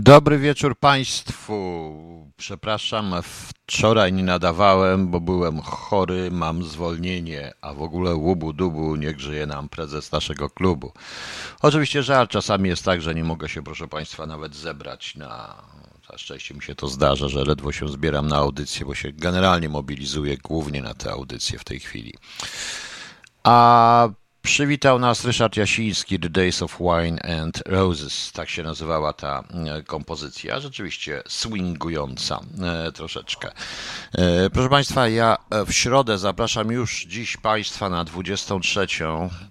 Dobry wieczór Państwu. Przepraszam, wczoraj nie nadawałem, bo byłem chory, mam zwolnienie, a w ogóle łubu dubu niech żyje nam prezes naszego klubu. Oczywiście żart, czasami jest tak, że nie mogę się, proszę Państwa, nawet zebrać na... Na szczęście mi się to zdarza, że ledwo się zbieram na audycję, bo się generalnie mobilizuję głównie na te audycje w tej chwili. A Przywitał nas Ryszard Jasiński, The Days of Wine and Roses, tak się nazywała ta e, kompozycja, rzeczywiście swingująca e, troszeczkę. E, proszę Państwa, ja w środę zapraszam już dziś Państwa na 23,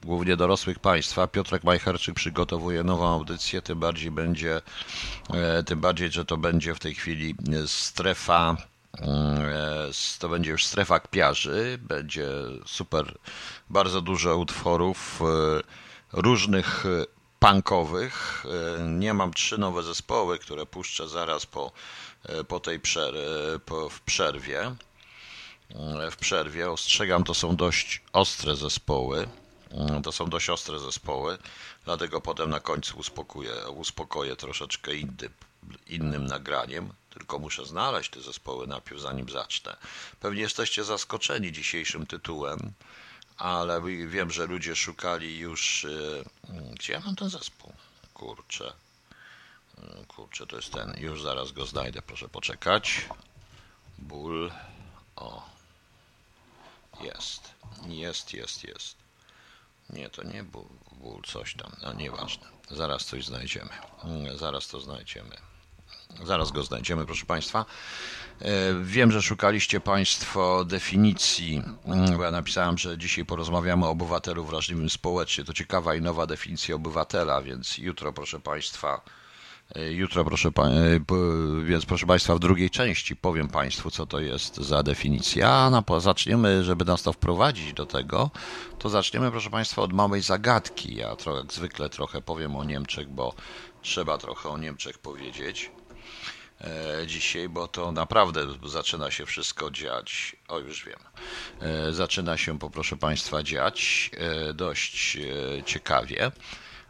głównie dorosłych Państwa. Piotrek Majcherczyk przygotowuje nową audycję, tym bardziej będzie, tym bardziej, że to będzie w tej chwili strefa to będzie już strefa kpiarzy, będzie super bardzo dużo utworów e, różnych e, punkowych. E, nie mam trzy nowe zespoły, które puszczę zaraz po, po tej przer po, w przerwie. W przerwie ostrzegam, to są dość ostre zespoły. To są dość ostre zespoły, dlatego potem na końcu uspokoję, uspokoję troszeczkę inny, innym nagraniem. Tylko muszę znaleźć te zespoły najpierw, zanim zacznę. Pewnie jesteście zaskoczeni dzisiejszym tytułem ale wiem, że ludzie szukali już. Y, gdzie ja mam ten zespół? Kurczę. Y, kurczę, to jest ten. Już zaraz go znajdę, proszę poczekać. Ból. O. Jest. Jest, jest, jest. Nie, to nie ból, ból coś tam. No nieważne. Zaraz coś znajdziemy. Mm, zaraz to znajdziemy. Zaraz go znajdziemy, proszę Państwa. E, wiem, że szukaliście Państwo definicji. Mm, ja napisałem, że dzisiaj porozmawiamy o obywatelu wrażliwym społecznie. To ciekawa i nowa definicja obywatela, więc jutro, proszę Państwa, e, jutro, proszę, e, więc proszę Państwa, w drugiej części powiem Państwu, co to jest za definicja. A zaczniemy, żeby nas to wprowadzić do tego, to zaczniemy, proszę Państwa, od małej zagadki. Ja trochę, jak zwykle trochę powiem o Niemczech, bo trzeba trochę o Niemczech powiedzieć. E, dzisiaj, bo to naprawdę zaczyna się wszystko dziać. O, już wiem. E, zaczyna się, poproszę Państwa, dziać e, dość ciekawie.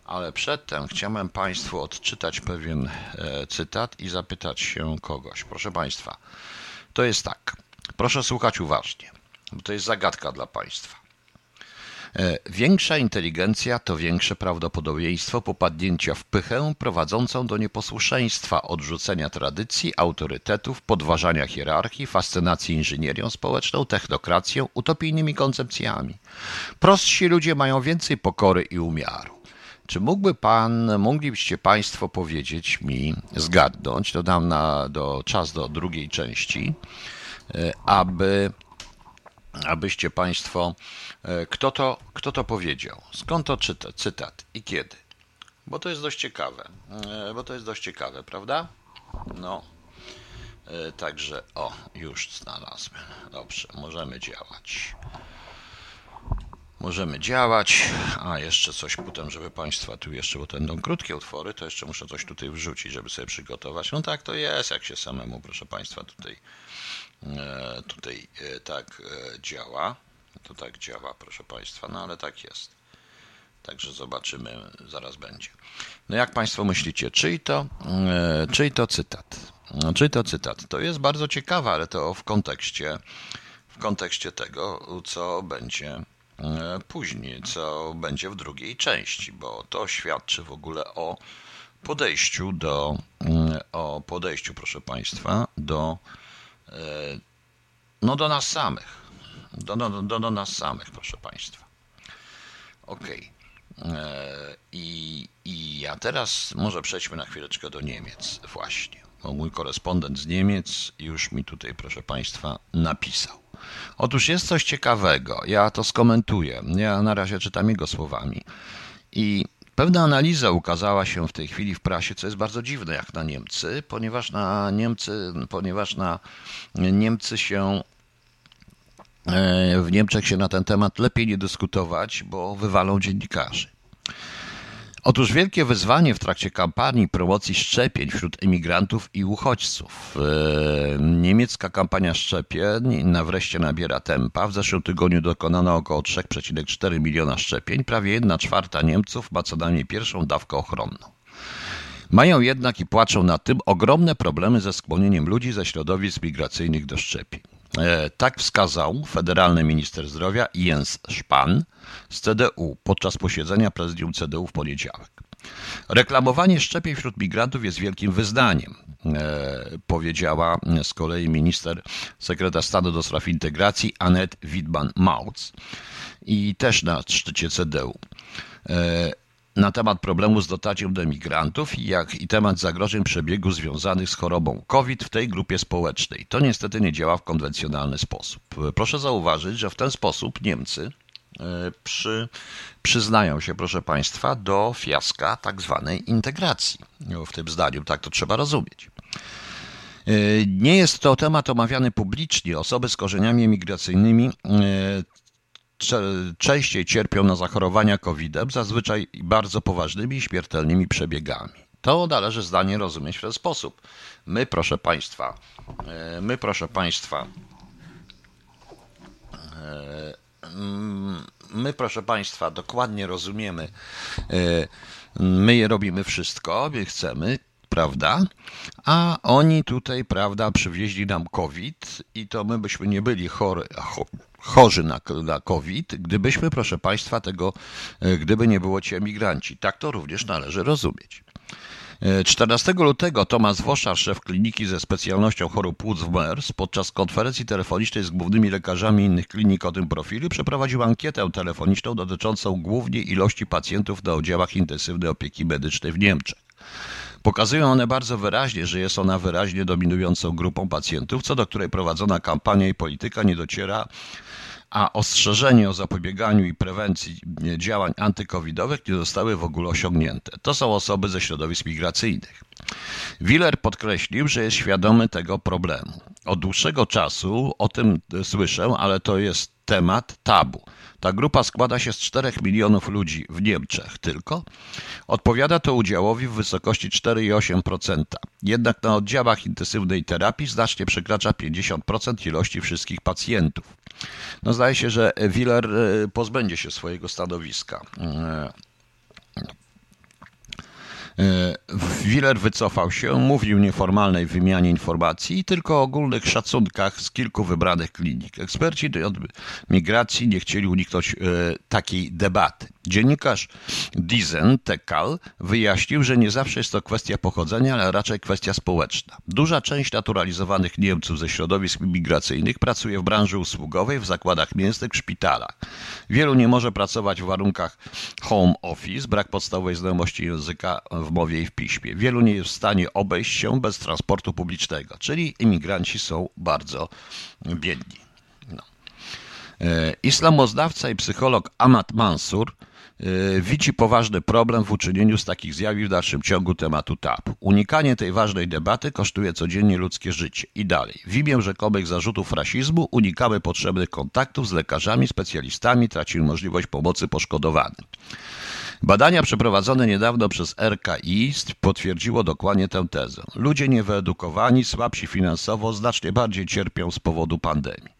Ale przedtem chciałem Państwu odczytać pewien cytat i zapytać się kogoś. Proszę Państwa, to jest tak. Proszę słuchać uważnie, bo to jest zagadka dla Państwa. E, większa inteligencja to większe prawdopodobieństwo popadnięcia w pychę prowadzącą do nieposłuszeństwa, odrzucenia tradycji, autorytetów, podważania hierarchii, fascynacji inżynierią społeczną, technokracją, utopijnymi koncepcjami. Prostsi ludzie mają więcej pokory i umiaru. Czy mógłby pan, moglibyście państwo powiedzieć mi, zgadnąć, to dam na, do, czas do drugiej części, e, aby abyście Państwo, e, kto to, kto to powiedział, skąd to czyta, cytat i kiedy. Bo to jest dość ciekawe, e, bo to jest dość ciekawe, prawda? No, e, także, o, już znalazłem. Dobrze, możemy działać. Możemy działać, a jeszcze coś potem, żeby Państwa tu jeszcze, bo to będą krótkie utwory, to jeszcze muszę coś tutaj wrzucić, żeby sobie przygotować. No tak to jest, jak się samemu, proszę Państwa, tutaj tutaj e, tak e, działa. To tak działa, proszę Państwa, no ale tak jest. Także zobaczymy, zaraz będzie. No jak Państwo myślicie, czyj to, czyj to cytat? Czyj to cytat? To jest bardzo ciekawe, ale to w kontekście, w kontekście tego, co będzie później, co będzie w drugiej części, bo to świadczy w ogóle o podejściu do, o podejściu, proszę Państwa, do E, no do nas samych. Do, do, do, do nas samych, proszę Państwa. Okej. Okay. E, I, I ja teraz może przejdźmy na chwileczkę do Niemiec właśnie. Bo mój korespondent z Niemiec już mi tutaj, proszę Państwa, napisał. Otóż jest coś ciekawego. Ja to skomentuję. Ja na razie czytam jego słowami. I Pewna analiza ukazała się w tej chwili w prasie, co jest bardzo dziwne jak na Niemcy, ponieważ na Niemcy, ponieważ na Niemcy się e, w Niemczech się na ten temat lepiej nie dyskutować, bo wywalą dziennikarzy. Otóż wielkie wyzwanie w trakcie kampanii promocji szczepień wśród emigrantów i uchodźców. E, niemiecka kampania szczepień na wreszcie nabiera tempa. W zeszłym tygodniu dokonano około 3,4 miliona szczepień. Prawie 1 czwarta Niemców ma co najmniej pierwszą dawkę ochronną. Mają jednak i płaczą nad tym ogromne problemy ze skłonieniem ludzi ze środowisk migracyjnych do szczepień. E, tak wskazał federalny minister zdrowia Jens Spahn z CDU podczas posiedzenia prezydium CDU w poniedziałek. Reklamowanie szczepień wśród migrantów jest wielkim wyzdaniem, e, powiedziała z kolei minister, sekretarz stanu do spraw integracji Anet Wittmann-Mautz i też na szczycie CDU. Na temat problemu z dotacją do emigrantów, jak i temat zagrożeń przebiegu związanych z chorobą COVID w tej grupie społecznej. To niestety nie działa w konwencjonalny sposób. Proszę zauważyć, że w ten sposób Niemcy e, przy, przyznają się, proszę Państwa, do fiaska tak zwanej integracji. W tym zdaniu tak to trzeba rozumieć. E, nie jest to temat omawiany publicznie. Osoby z korzeniami emigracyjnymi e, częściej cierpią na zachorowania COVID-em, zazwyczaj bardzo poważnymi i śmiertelnymi przebiegami. To należy zdanie rozumieć w ten sposób. My, proszę Państwa, e, my, proszę Państwa, e, my, proszę Państwa, dokładnie rozumiemy, e, my robimy wszystko, my chcemy, prawda? A oni tutaj, prawda, przywieźli nam COVID i to my byśmy nie byli chory, chorzy na, na COVID, gdybyśmy, proszę Państwa, tego, e, gdyby nie było ci emigranci. Tak to również należy rozumieć. 14 e, lutego Tomasz Woszar, szef kliniki ze specjalnością chorób płuc w MERS, podczas konferencji telefonicznej z głównymi lekarzami innych klinik o tym profilu przeprowadził ankietę telefoniczną dotyczącą głównie ilości pacjentów na oddziałach intensywnej opieki medycznej w Niemczech. Pokazują one bardzo wyraźnie, że jest ona wyraźnie dominującą grupą pacjentów, co do której prowadzona kampania i polityka nie dociera a ostrzeżenie o zapobieganiu i prewencji działań antykowidowych nie zostały w ogóle osiągnięte. To są osoby ze środowisk migracyjnych. Willer podkreślił, że jest świadomy tego problemu. Od dłuższego czasu o tym słyszę, ale to jest temat tabu. Ta grupa składa się z 4 milionów ludzi w Niemczech tylko. Odpowiada to udziałowi w wysokości 4,8%. Jednak na oddziałach intensywnej terapii znacznie przekracza 50% ilości wszystkich pacjentów. No zdaje się, że Willer e, pozbędzie się swojego stanowiska. E, Willer wycofał się, mówił nieformalnej wymianie informacji i tylko o ogólnych szacunkach z kilku wybranych klinik. Eksperci od migracji nie chcieli uniknąć e, takiej debaty. Dziennikarz Dizen Tekal wyjaśnił, że nie zawsze jest to kwestia pochodzenia, ale raczej kwestia społeczna. Duża część naturalizowanych Niemców ze środowisk migracyjnych pracuje w branży usługowej, w zakładach mięsnych, w szpitalach. Wielu nie może pracować w warunkach home office, brak podstawowej znajomości języka w mowie i w piśmie. Wielu nie jest w stanie obejść się bez transportu publicznego, czyli imigranci są bardzo biedni. No. E, islamoznawca i psycholog Ahmad Mansur E, widzi poważny problem w uczynieniu z takich zjawisk w dalszym ciągu tematu TAP. Unikanie tej ważnej debaty kosztuje codziennie ludzkie życie. I dalej. W imię rzekomych zarzutów rasizmu unikamy potrzebnych kontaktów z lekarzami, specjalistami, tracimy możliwość pomocy poszkodowanym. Badania przeprowadzone niedawno przez RKI potwierdziło dokładnie tę tezę. Ludzie niewyedukowani, słabsi finansowo, znacznie bardziej cierpią z powodu pandemii.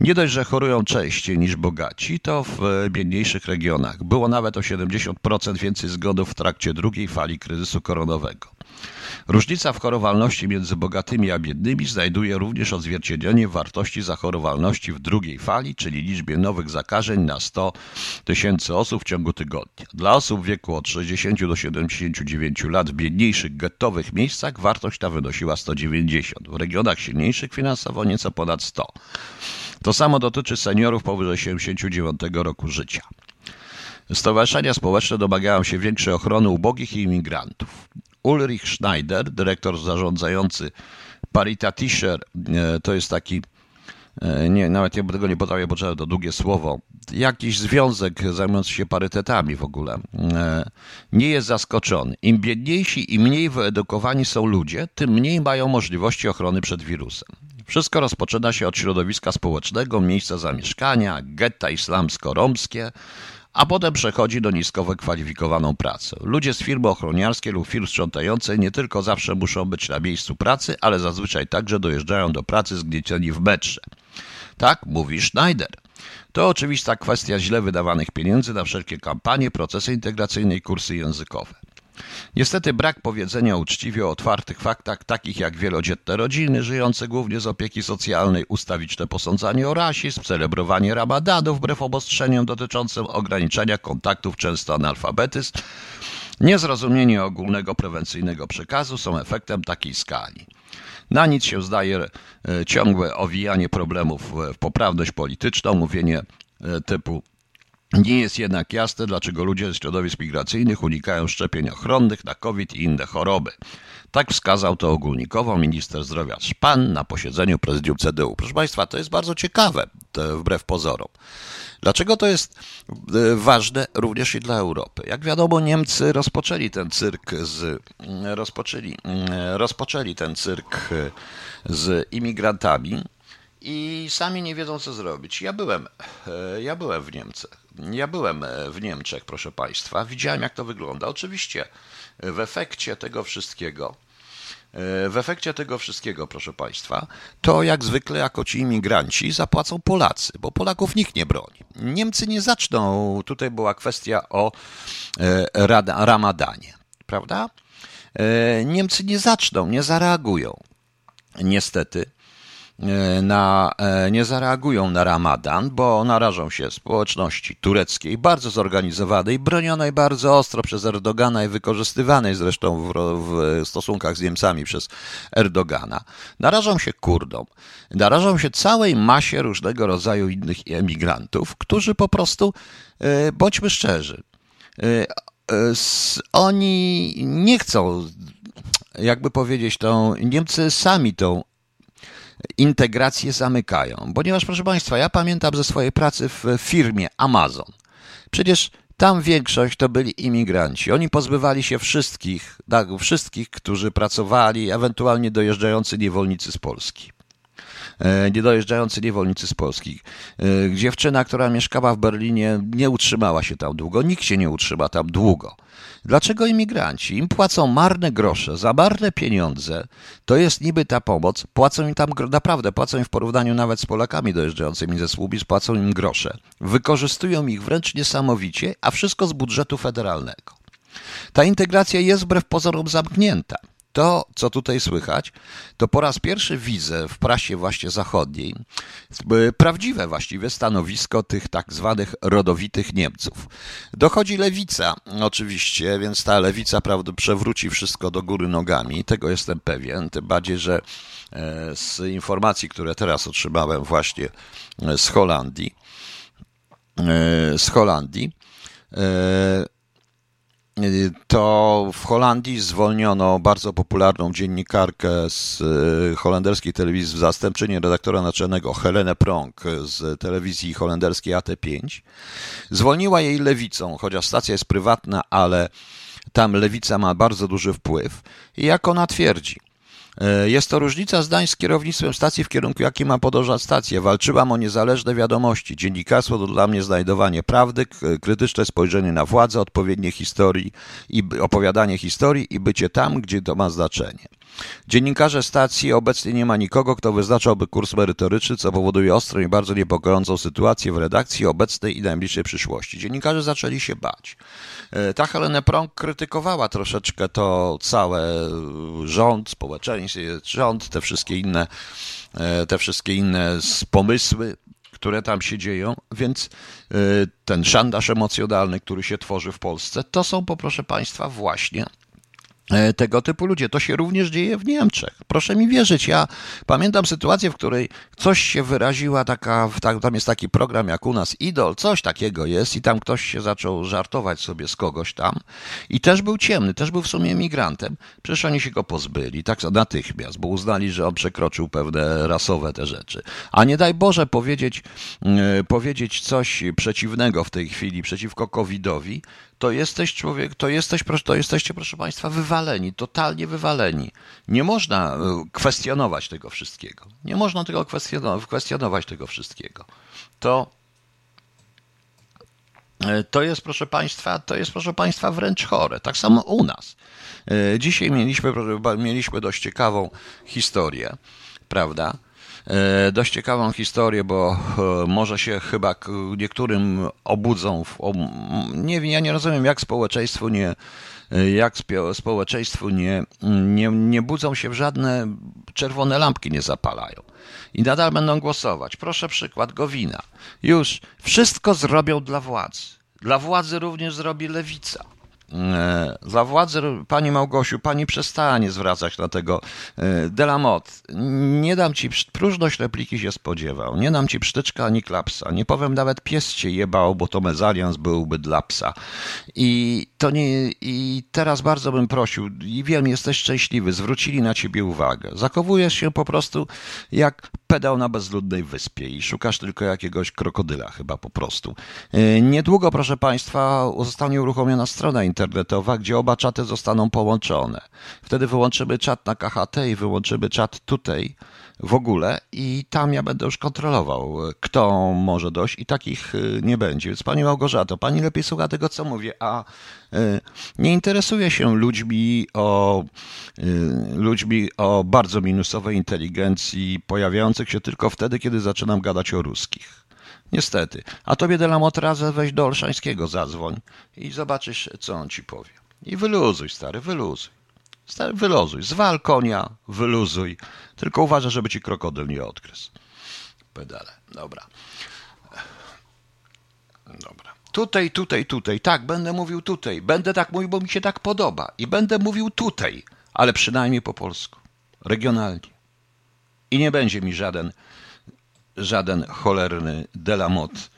Nie dość, że chorują częściej niż bogaci, to w biedniejszych regionach było nawet o 70% więcej zgonów w trakcie drugiej fali kryzysu koronowego. Różnica w chorowalności między bogatymi a biednymi znajduje również odzwierciedlenie wartości zachorowalności w drugiej fali, czyli liczbie nowych zakażeń na 100 tysięcy osób w ciągu tygodnia. Dla osób w wieku od 60 do 79 lat w biedniejszych gettowych miejscach wartość ta wynosiła 190, w regionach silniejszych finansowo nieco ponad 100. To samo dotyczy seniorów powyżej 79 roku życia. Stowarzyszenia społeczne domagają się większej ochrony ubogich i imigrantów. Ulrich Schneider, dyrektor zarządzający Paritatischer, e, to jest taki, e, nie, nawet tego nie potrafię, bo to długie słowo, jakiś związek zajmujący się parytetami w ogóle, e, nie jest zaskoczony. Im biedniejsi i mniej wyedukowani są ludzie, tym mniej mają możliwości ochrony przed wirusem. Wszystko rozpoczyna się od środowiska społecznego, miejsca zamieszkania, getta islamsko-romskie, a potem przechodzi do nisko wykwalifikowaną pracę. Ludzie z firmy ochroniarskiej lub firm sprzątającej nie tylko zawsze muszą być na miejscu pracy, ale zazwyczaj także dojeżdżają do pracy zgniecieni w metrze. Tak mówi Schneider. To oczywista kwestia źle wydawanych pieniędzy na wszelkie kampanie, procesy integracyjne i kursy językowe. Niestety brak powiedzenia uczciwie o otwartych faktach, takich jak wielodzietne rodziny żyjące głównie z opieki socjalnej, ustawiczne posądzanie o rasizm, celebrowanie ramadanu wbrew obostrzeniom dotyczącym ograniczenia kontaktów, często analfabetyzm, niezrozumienie ogólnego prewencyjnego przekazu są efektem takiej skali. Na nic się zdaje e, ciągłe owijanie problemów w poprawność polityczną, mówienie e, typu nie jest jednak jasne, dlaczego ludzie z środowisk migracyjnych unikają szczepień ochronnych na COVID i inne choroby. Tak wskazał to ogólnikowo minister zdrowia Szpan na posiedzeniu prezydium CDU. Proszę Państwa, to jest bardzo ciekawe, wbrew pozorom. Dlaczego to jest e, ważne również i dla Europy? Jak wiadomo, Niemcy rozpoczęli ten cyrk z, rozpoczęli, rozpoczęli ten cyrk z imigrantami i sami nie wiedzą, co zrobić. Ja byłem, e, ja byłem w Niemczech. Ja byłem e, w Niemczech, proszę Państwa. Widziałem, jak to wygląda. Oczywiście w efekcie tego wszystkiego, e, w efekcie tego wszystkiego, proszę Państwa, to jak zwykle jako ci imigranci zapłacą Polacy, bo Polaków nikt nie broni. Niemcy nie zaczną, tutaj była kwestia o ramadanie, prawda? Niemcy nie zaczną, nie zareagują. Niestety, E, na, e, nie zareagują na Ramadan, bo narażą się społeczności tureckiej, bardzo zorganizowanej, bronionej bardzo ostro przez Erdogana i wykorzystywanej zresztą w, w stosunkach z Niemcami przez Erdogana. Narażą się Kurdom, narażą się całej masie różnego rodzaju innych emigrantów, którzy po prostu, e, bądźmy szczerzy, oni nie chcą, jakby powiedzieć, tą, Niemcy sami tą integrację zamykają. Ponieważ, proszę Państwa, ja pamiętam ze swojej pracy w firmie Amazon. Przecież tam większość to byli imigranci. Oni pozbywali się wszystkich, tak, wszystkich, którzy pracowali, ewentualnie dojeżdżający niewolnicy z Polski. E, niedojeżdżający niewolnicy z Polski. E, dziewczyna, która mieszkała w Berlinie, nie utrzymała się tam długo. Nikt się nie utrzyma tam długo. Dlaczego imigranci? Im płacą marne grosze, za marne pieniądze. To jest niby ta pomoc. Płacą im tam, naprawdę, płacą im w porównaniu nawet z Polakami dojeżdżającymi ze Słubic, płacą im grosze. Wykorzystują ich wręcz niesamowicie, a wszystko z budżetu federalnego. Ta integracja jest wbrew pozorom zamknięta to, co tutaj słychać, to po raz pierwszy widzę w prasie właśnie zachodniej prawdziwe właściwie stanowisko tych tak zwanych rodowitych Niemców. Dochodzi lewica oczywiście, więc ta lewica prawda, przewróci wszystko do góry nogami, tego jestem pewien, tym bardziej, że e, z informacji, które teraz otrzymałem właśnie e, z Holandii, e, z Holandii, to w Holandii zwolniono bardzo popularną dziennikarkę z e, holenderskiej telewizji, zastępczynię redaktora naczelnego Helenę Pronk z telewizji holenderskiej AT5. Zwolniła jej lewicą, chociaż stacja jest prywatna, ale tam lewica ma bardzo duży wpływ. I jak ona twierdzi, jest to różnica zdań z kierownictwem stacji w kierunku, jaki ma podążać stacja. Walczyłam o niezależne wiadomości. Dziennikarstwo to dla mnie znajdowanie prawdy, krytyczne spojrzenie na władzę, odpowiednie historii i opowiadanie historii i bycie tam, gdzie to ma znaczenie. Dziennikarze stacji obecnie nie ma nikogo, kto wyznaczałby kurs merytoryczny, co powoduje ostrą i bardzo niepokojącą sytuację w redakcji obecnej i najbliższej przyszłości. Dziennikarze zaczęli się bać. E, ta Helena Prąg krytykowała troszeczkę to całe rząd, społeczeństwo, rząd, te wszystkie inne, e, te wszystkie inne pomysły, które tam się dzieją, więc e, ten szantaż emocjonalny, który się tworzy w Polsce, to są, poproszę Państwa, właśnie tego typu ludzie. To się również dzieje w Niemczech. Proszę mi wierzyć, ja pamiętam sytuację, w której coś się wyraziła taka, tam jest taki program jak u nas Idol, coś takiego jest i tam ktoś się zaczął żartować sobie z kogoś tam i też był ciemny, też był w sumie emigrantem. Przecież oni się go pozbyli, tak natychmiast, bo uznali, że on przekroczył pewne rasowe te rzeczy. A nie daj Boże powiedzieć, yy, powiedzieć coś przeciwnego w tej chwili przeciwko covidowi, to jesteś człowiek, to, jesteś, to jesteście, proszę Państwa, wywaleni, totalnie wywaleni. Nie można e, kwestionować tego wszystkiego. Nie można tego kwestionować, tego wszystkiego. To, e, to jest, proszę Państwa, to jest, proszę Państwa, wręcz chore. Tak samo u nas. E, dzisiaj mieliśmy, mieliśmy dość ciekawą historię, prawda? E, dość ciekawą historię, bo e, może się chyba niektórym obudzą. Nie, ja nie rozumiem, jak społeczeństwu nie, jak społeczeństwu nie, nie, nie budzą się w żadne czerwone lampki nie zapalają. I nadal będą głosować. Proszę przykład Gowina. Już wszystko zrobią dla władzy. Dla władzy również zrobi lewica. E, za władzę, pani Małgosiu, pani przestanie zwracać na tego e, Delamot. Nie dam ci, próżność repliki się spodziewał. Nie dam ci psztyczka ani klapsa. Nie powiem nawet pies cię jebał, bo to mezalians byłby dla psa. I to nie, i teraz bardzo bym prosił, i wiem, jesteś szczęśliwy, zwrócili na ciebie uwagę. Zachowujesz się po prostu jak pedał na bezludnej wyspie i szukasz tylko jakiegoś krokodyla chyba po prostu. E, niedługo, proszę państwa, zostanie uruchomiona strona internetowa internetowa, gdzie oba czaty zostaną połączone. Wtedy wyłączymy czat na KHT i wyłączymy czat tutaj w ogóle i tam ja będę już kontrolował, kto może dojść i takich y, nie będzie. Więc Pani Małgorzato, Pani lepiej słucha tego, co mówię, a y, nie interesuje się ludźmi o, y, ludźmi o bardzo minusowej inteligencji, pojawiających się tylko wtedy, kiedy zaczynam gadać o ruskich. Niestety. A tobie Delamot razem weź do Olszańskiego, zadzwoń i zobaczysz, co on ci powie. I wyluzuj, stary, wyluzuj. Wyluzuj. Zwal konia, wyluzuj. Tylko uważaj, żeby ci krokodyl nie odgryzł. Pedale. Dobra. Dobra. Tutaj, tutaj, tutaj. Tak, będę mówił tutaj. Będę tak mówił, bo mi się tak podoba. I będę mówił tutaj, ale przynajmniej po polsku. Regionalnie. I nie będzie mi żaden żaden cholerny Delamot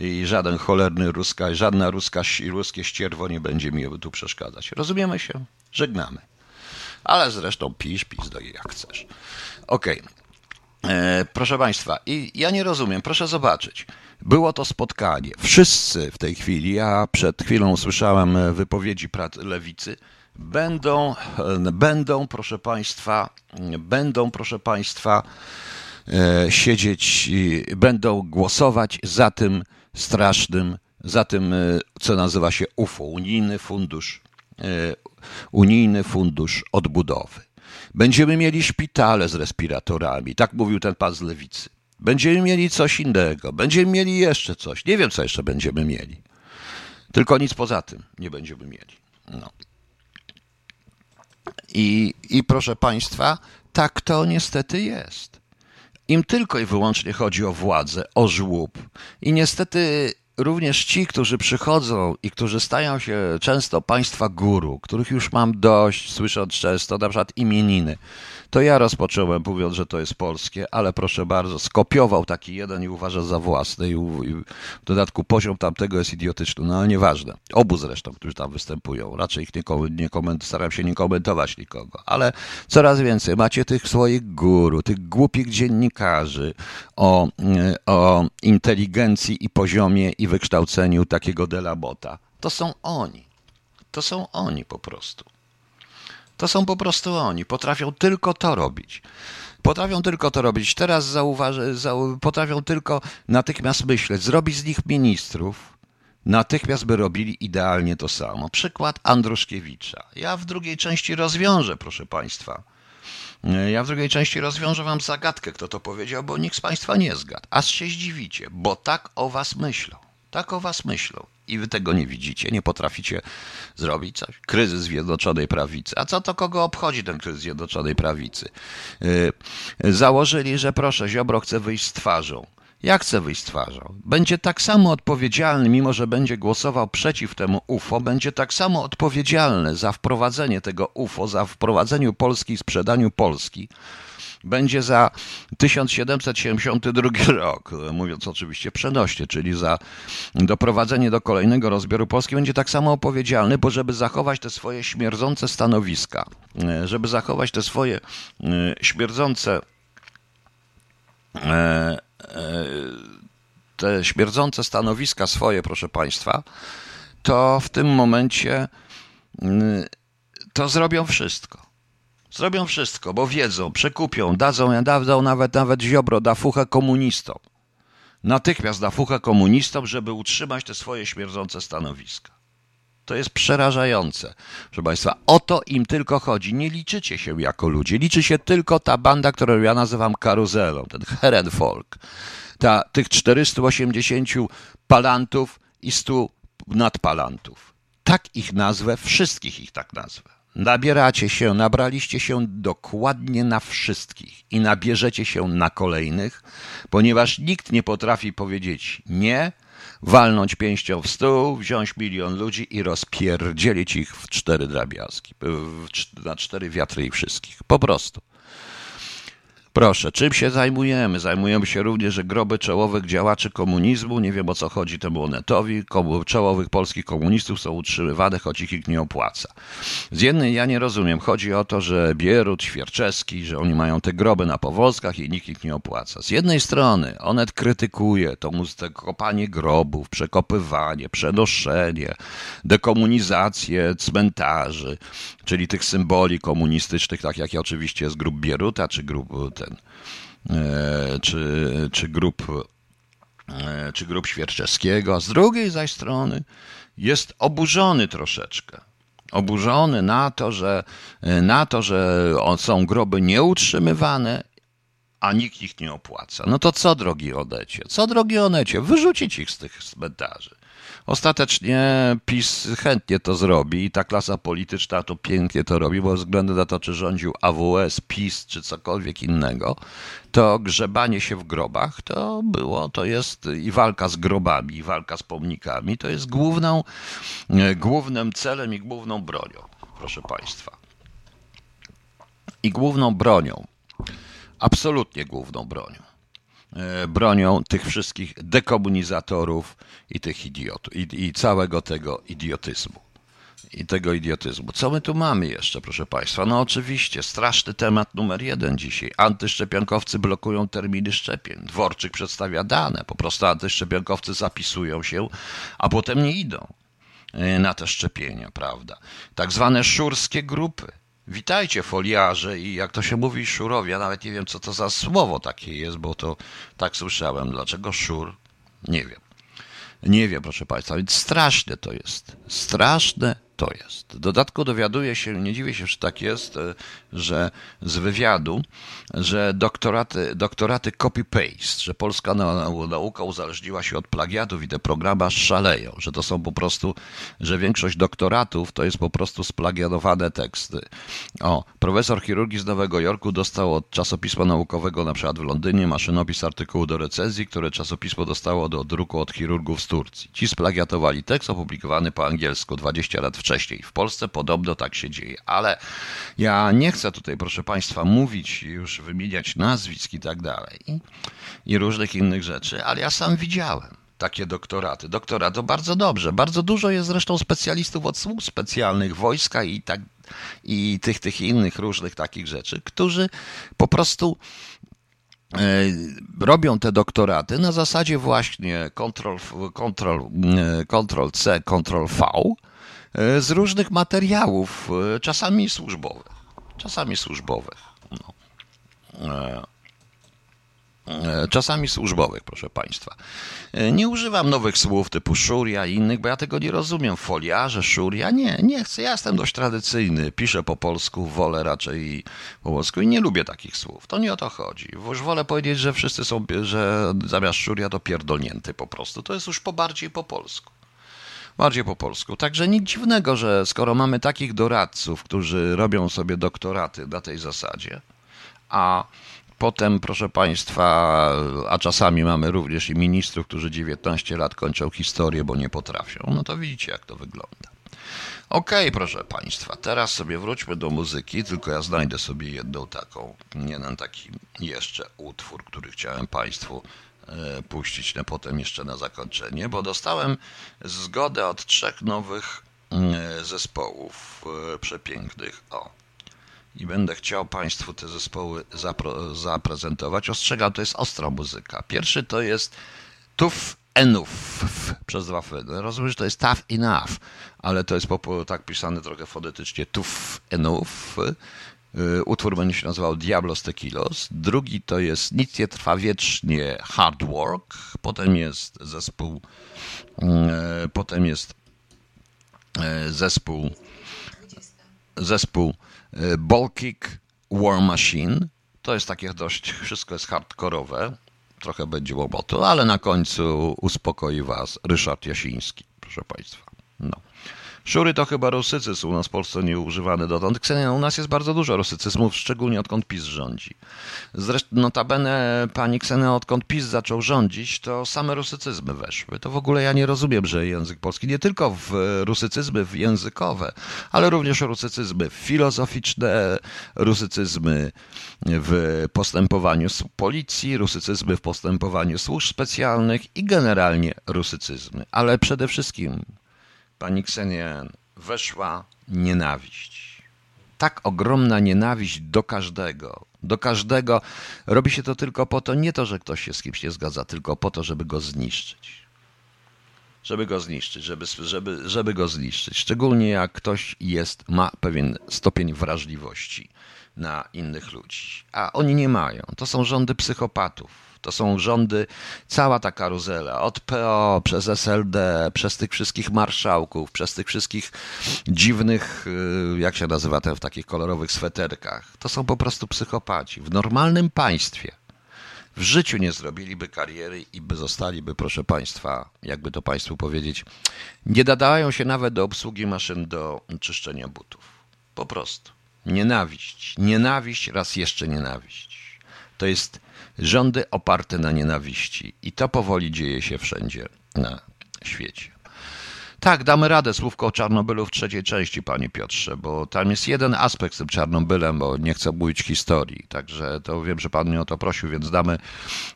i żaden cholerny ruska, żadna ruska, ruskie ścierwo nie będzie mi tu przeszkadzać. Rozumiemy się? Żegnamy. Ale zresztą pisz, pisz do jej jak chcesz. Okej. Okay. E, proszę Państwa, i ja nie rozumiem, proszę zobaczyć. Było to spotkanie. Wszyscy w tej chwili, ja przed chwilą słyszałem wypowiedzi lewicy, będą, e, będą, proszę Państwa, będą, proszę Państwa, E, siedzieć, będą głosować za tym strasznym, za tym, co nazywa się UFO, Unijny Fundusz, Unijny Fundusz Odbudowy. Będziemy mieli szpitale z respiratorami, tak mówił ten pan z lewicy. Będziemy mieli coś innego, będziemy mieli jeszcze coś. Nie wiem, co jeszcze będziemy mieli. Tylko nic poza tym nie będziemy mieli. No. I, I proszę Państwa, tak to niestety jest. Im tylko i wyłącznie chodzi o władzę, o żłób. I niestety również ci, którzy przychodzą i którzy stają się często państwa guru, których już mam dość, słysząc często na przykład imieniny, to ja rozpocząłem mówiąc, że to jest polskie, ale proszę bardzo, skopiował taki jeden i uważa za własny i, w dodatku poziom tamtego jest idiotyczny, no ale nieważne. Obu zresztą, którzy tam występują. Raczej ich nie, nie koment, staram się nie komentować nikogo, ale coraz więcej macie tych swoich guru, tych głupich dziennikarzy o, o inteligencji i poziomie i wykształceniu takiego delabota. To są oni. To są oni po prostu. To są po prostu oni. Potrafią tylko to robić. Potrafią tylko to robić. Teraz zauważę, zau, potrafią tylko natychmiast myśleć, zrobić z nich ministrów, natychmiast by robili idealnie to samo. Przykład Andruszkiewicza. Ja w drugiej części rozwiążę, proszę Państwa. Ja w drugiej części rozwiążę Wam zagadkę, kto to powiedział, bo nikt z Państwa nie zgadł. Aż się zdziwicie, bo tak o Was myślą. Tak o Was myślą i wy tego nie widzicie, nie potraficie zrobić coś. Kryzys Zjednoczonej Prawicy. A co to kogo obchodzi ten kryzys Zjednoczonej Prawicy? Yy, założyli, że proszę, Ziobro chce wyjść z twarzą. Jak chce wyjść z twarzą? Będzie tak samo odpowiedzialny, mimo że będzie głosował przeciw temu UFO, będzie tak samo odpowiedzialny za wprowadzenie tego UFO, za wprowadzeniu Polski i sprzedaniu Polski będzie za 1772 rok, mówiąc oczywiście przenośnie, czyli za doprowadzenie do kolejnego rozbioru Polski, będzie tak samo odpowiedzialny, bo żeby zachować te swoje śmierdzące stanowiska, żeby zachować te swoje e, śmierdzące e, e, te śmierdzące stanowiska swoje, proszę Państwa, to w tym momencie to zrobią wszystko. Zrobią wszystko, bo wiedzą, przekupią, dadzą, dadzą nawet, nawet Ziobro da fuchę komunistom. Natychmiast da fuchę komunistom, żeby utrzymać te swoje śmierdzące stanowiska. To jest przerażające. Proszę Państwa, o to im tylko chodzi. Nie liczycie się jako ludzie. Liczy się tylko ta banda, którą ja nazywam karuzelą, ten Herenfolk. Ta, tych 480 palantów i 100 nadpalantów. Tak ich nazwę, wszystkich ich tak nazwę. Nabieracie się, nabraliście się dokładnie na wszystkich i nabierzecie się na kolejnych, ponieważ nikt nie potrafi powiedzieć nie, walnąć pięścią w stół, wziąć milion ludzi i rozpierdzielić ich w cztery drobiazgi, na cztery wiatry i wszystkich. Po prostu. Proszę, czym się zajmujemy? Zajmujemy się również groby czołowych działaczy komunizmu. Nie wiem o co chodzi temu Onetowi. Czołowych polskich komunistów są utrzymywane, choć ich ich nie opłaca. Z jednej ja nie rozumiem. Chodzi o to, że Bierut, Świerczewski, że oni mają te groby na powozkach i nikt ich nie opłaca. Z jednej strony Onet krytykuje to kopanie grobów, przekopywanie, przenoszenie, dekomunizację cmentarzy, czyli tych symboli komunistycznych, tak jak oczywiście jest grup Bieruta, czy grup ten, e, czy, czy grup e, czy grup Świerczewskiego, a z drugiej zaś strony jest oburzony troszeczkę. Oburzony na to, że, na to, że są groby nieutrzymywane, a nikt ich nie opłaca. No to co, drogi Onecie? Co, drogi Onecie? Wyrzucić ich z tych cmentarzy. Ostatecznie PiS chętnie to zrobi i ta klasa polityczna to pięknie to robi, bo względu na to, czy rządził AWS, PiS czy cokolwiek innego, to grzebanie się w grobach to było, to jest i walka z grobami, i walka z pomnikami, to jest główną, e, głównym celem i główną bronią, proszę Państwa. I główną bronią, absolutnie główną bronią bronią tych wszystkich dekomunizatorów i tych idiotów, i, i całego tego idiotyzmu. I tego idiotyzmu. Co my tu mamy jeszcze, proszę Państwa? No oczywiście, straszny temat numer jeden dzisiaj. Antyszczepionkowcy blokują terminy szczepień. Dworczyk przedstawia dane. Po prostu antyszczepionkowcy zapisują się, a potem nie idą e, na te szczepienia, prawda? Tak zwane szurskie grupy Witajcie foliarze i jak to się mówi szurowie, ja nawet nie wiem co to za słowo takie jest, bo to tak słyszałem. Dlaczego szur? Nie wiem. Nie wiem, proszę Państwa, więc straszne to jest. Straszne to jest. W dodatku dowiaduję się, nie dziwię się, że tak jest, e, że z wywiadu, że doktoraty, doktoraty copy-paste, że polska nauka uzależniła się od plagiatów i te programy szaleją, że to są po prostu, że większość doktoratów to jest po prostu splagiatowane teksty. O, profesor chirurgii z Nowego Jorku dostał od czasopisma naukowego na przykład w Londynie maszynopis artykułu do recenzji, które czasopismo dostało do druku od chirurgów z Turcji. Ci splagiatowali tekst opublikowany po angielsku 20 lat wcześniej. W Polsce podobno tak się dzieje, ale ja nie chcę tutaj, proszę Państwa, mówić, już wymieniać nazwisk i tak dalej i różnych innych rzeczy, ale ja sam widziałem takie doktoraty. Doktorat to bardzo dobrze. Bardzo dużo jest zresztą specjalistów od służb specjalnych, wojska i tak i tych, tych innych różnych takich rzeczy, którzy po prostu e, robią te doktoraty na zasadzie właśnie Ctrl, Ctrl, e, Ctrl C, Ctrl V, E, z różnych materiałów, e, czasami służbowych. Czasami służbowych. No. E, czasami służbowych, proszę Państwa. Nie używam nowych słów typu szuria i innych, bo ja tego nie rozumiem. Foliarze, szuria, nie, nie chcę. Ja jestem dość tradycyjny, piszę po polsku, wolę raczej po polsku i nie lubię takich słów. To nie o to chodzi. Już wolę powiedzieć, że wszyscy są, że zamiast szuria to pierdolnięty po prostu. To jest już po bardziej po polsku bardziej po polsku. Także nic dziwnego, że skoro mamy takich doradców, którzy robią sobie doktoraty na tej zasadzie, a potem, proszę Państwa, a czasami mamy również i ministrów, którzy 19 lat kończą historię, bo nie potrafią, no to widzicie, jak to wygląda. Okej, okay, proszę Państwa, teraz sobie wróćmy do muzyki, tylko ja znajdę sobie jedną taką, jeden taki jeszcze utwór, który chciałem Państwu puścić na potem jeszcze na zakończenie, bo dostałem zgodę od trzech nowych e, zespołów e, przepięknych. O. I będę chciał Państwu te zespoły zaprezentować. Ostrzegam, to jest ostra muzyka. Pierwszy to jest Tuf Enough przez dwa F. No, rozumiem, że to jest tough enough, ale to jest tak pisane trochę fonetycznie Tuf Enough. Y, utwór będzie się nazywał Diablos Tequilos. Drugi to jest Nic nie trwa wiecznie Hard Work. Potem jest zespół y, potem jest y, zespół zespół Balkick War Machine. To jest takie dość, wszystko jest hardkorowe. Trochę będzie łobotu, ale na końcu uspokoi was Ryszard Jasiński, proszę Państwa. No. Szury to chyba rusycyzm, u nas w Polsce nie używany dotąd. Ksenia, u nas jest bardzo dużo rusycyzmów, szczególnie odkąd PiS rządzi. Zresztą notabene pani Ksenia, odkąd PiS zaczął rządzić, to same rusycyzmy weszły. To w ogóle ja nie rozumiem, że język polski, nie tylko w rusycyzmy językowe, ale również rusycyzmy filozoficzne, rusycyzmy w postępowaniu policji, rusycyzmy w postępowaniu służb specjalnych i generalnie rusycyzmy. Ale przede wszystkim pani Ksenia weszła nienawiść. Tak ogromna nienawiść do każdego, do każdego. Robi się to tylko po to, nie to, że ktoś się z kimś nie zgadza, tylko po to, żeby go zniszczyć. Żeby go zniszczyć, żeby, żeby, żeby go zniszczyć. Szczególnie jak ktoś jest, ma pewien stopień wrażliwości na innych ludzi. A oni nie mają. To są rządy psychopatów to są rządy, cała ta karuzela, od PO przez SLD, przez tych wszystkich marszałków, przez tych wszystkich dziwnych, y, jak się nazywa ten w takich kolorowych sweterkach. To są po prostu psychopaci. W normalnym państwie w życiu nie zrobiliby kariery i by zostaliby, proszę Państwa, jakby to Państwu powiedzieć, nie nadają się nawet do obsługi maszyn do czyszczenia butów. Po prostu. Nienawiść. Nienawiść, raz jeszcze nienawiść. To jest rządy oparte na nienawiści. I to powoli dzieje się wszędzie na świecie. Tak, damy radę słówko o Czarnobylu w trzeciej części, panie Piotrze, bo tam jest jeden aspekt z tym Czarnobylem, bo nie chcę mówić historii, także to wiem, że pan mnie o to prosił, więc damy,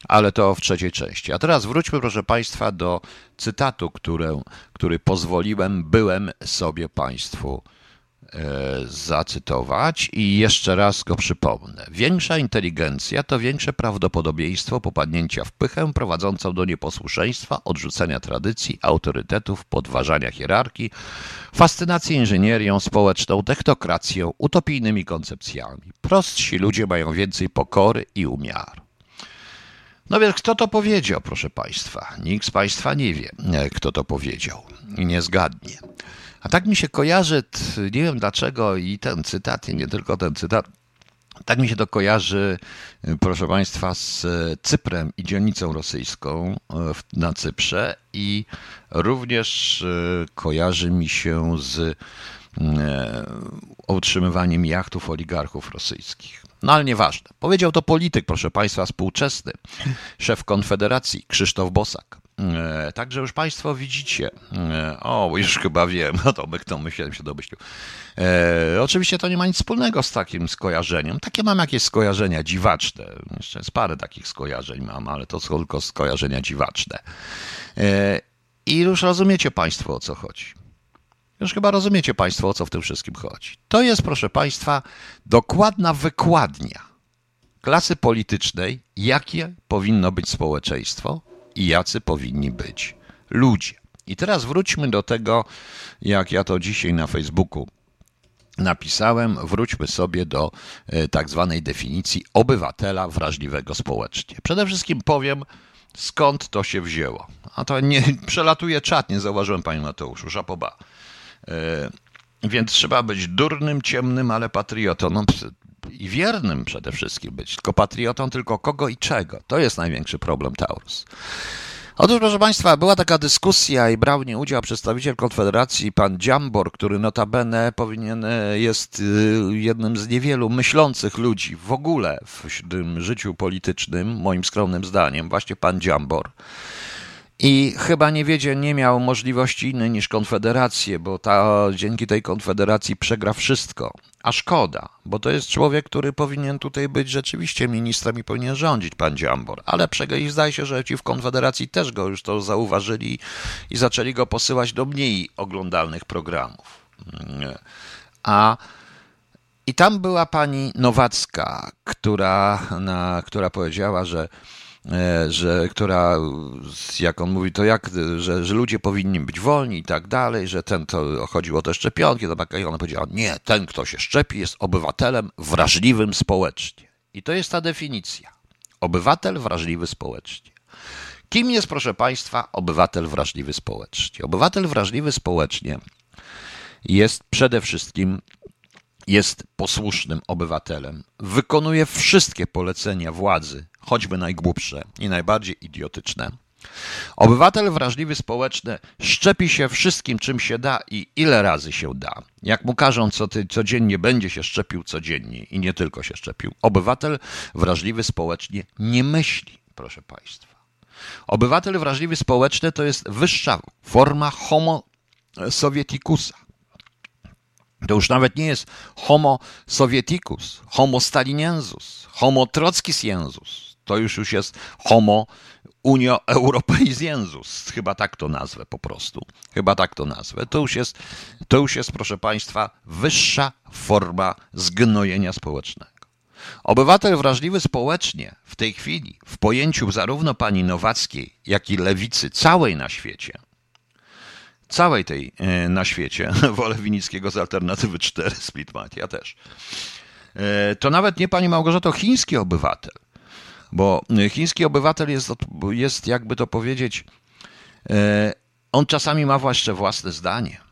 ale to w trzeciej części. A teraz wróćmy, proszę państwa, do cytatu, który, który pozwoliłem, byłem sobie państwu zacytować i jeszcze raz go przypomnę. Większa inteligencja to większe prawdopodobieństwo popadnięcia w pychę prowadzącą do nieposłuszeństwa, odrzucenia tradycji, autorytetów, podważania hierarchii, fascynacji inżynierią społeczną, technokracją, utopijnymi koncepcjami. Prostsi ludzie mają więcej pokory i umiaru. No więc kto to powiedział, proszę Państwa? Nikt z Państwa nie wie, e, kto to powiedział i nie zgadnie. A tak mi się kojarzy, nie wiem dlaczego, i ten cytat, i nie tylko ten cytat, tak mi się to kojarzy, proszę Państwa, z Cyprem i dzielnicą rosyjską e, na Cyprze i również kojarzy mi się z utrzymywaniem jachtów oligarchów rosyjskich. No ale nieważne. Powiedział to polityk, proszę Państwa, współczesny, szef Konfederacji Krzysztof Bosak. E, także już Państwo widzicie. E, o, już chyba wiem, no to kto myślałem się domyślił. E, oczywiście to nie ma nic wspólnego z takim skojarzeniem. Takie mam jakieś skojarzenia dziwaczne. Jeszcze jest parę takich skojarzeń mam, ale to są tylko skojarzenia dziwaczne. E, I już rozumiecie Państwo o co chodzi. Już chyba rozumiecie Państwo o co w tym wszystkim chodzi. To jest, proszę Państwa, dokładna wykładnia klasy politycznej, jakie powinno być społeczeństwo i jacy powinni być ludzie. I teraz wróćmy do tego, jak ja to dzisiaj na Facebooku napisałem, wróćmy sobie do e, tak zwanej definicji obywatela wrażliwego społecznie. Przede wszystkim powiem, skąd to się wzięło. A to nie przelatuje czat, nie zauważyłem, panie Mateuszu, żapoba. E, więc trzeba być durnym, ciemnym, ale patriotą. No, I wiernym przede wszystkim być. Tylko patriotą, tylko kogo i czego. To jest największy problem Taurus. Otóż, proszę Państwa, była taka dyskusja i brał w niej udział przedstawiciel Konfederacji, pan Dziambor, który notabene powinien, e, jest e, jednym z niewielu myślących ludzi w ogóle w tym życiu politycznym, moim skromnym zdaniem, właśnie pan Dziambor. I chyba nie wiedzie, nie miał możliwości innej niż konfederację, bo ta, dzięki tej konfederacji przegra wszystko. A szkoda, bo to jest człowiek, który powinien tutaj być rzeczywiście ministrem i powinien rządzić, pan Dziambor. Ale i zdaje się, że ci w Konfederacji też go już to zauważyli i zaczęli go posyłać do mniej oglądalnych programów. A i tam była pani Nowacka, która, na, która powiedziała, że że, która, jak on mówi, to jak, że, że ludzie powinni być wolni i tak dalej, że ten, to chodziło o te szczepionki, to i ona powiedziała, nie, ten, kto się szczepi, jest obywatelem wrażliwym społecznie. I to jest ta definicja. Obywatel wrażliwy społecznie. Kim jest, proszę Państwa, obywatel wrażliwy społecznie? Obywatel wrażliwy społecznie jest przede wszystkim jest posłusznym obywatelem, wykonuje wszystkie polecenia władzy choćby najgłupsze i najbardziej idiotyczne, Obywatel wrażliwy społeczny szczepi się wszystkim, czym się da i ile razy się da. Jak mu każą co ty, codziennie, będzie się szczepił codziennie i nie tylko się szczepił. Obywatel wrażliwy społecznie nie myśli, proszę Państwa. Obywatel wrażliwy społeczny to jest wyższa forma homo sovieticusa. To już nawet nie jest homo sovieticus, homo staliniensus, homo trockisiensus. To już już jest homo Unio Europeizensus, chyba tak to nazwę po prostu. Chyba tak to nazwę. To już jest, to już jest proszę Państwa, wyższa forma zgnojenia społecznego. Obywatel wrażliwy społecznie w tej chwili, w pojęciu zarówno pani Nowackiej, jak i lewicy całej na świecie, całej tej e, na świecie, wolę Winickiego z Alternatywy 4, Splitmat, ja też, e, to nawet nie pani Małgorzato, chiński obywatel, bo chiński obywatel jest, jest jakby to powiedzieć, e, on czasami ma właśnie własne zdanie.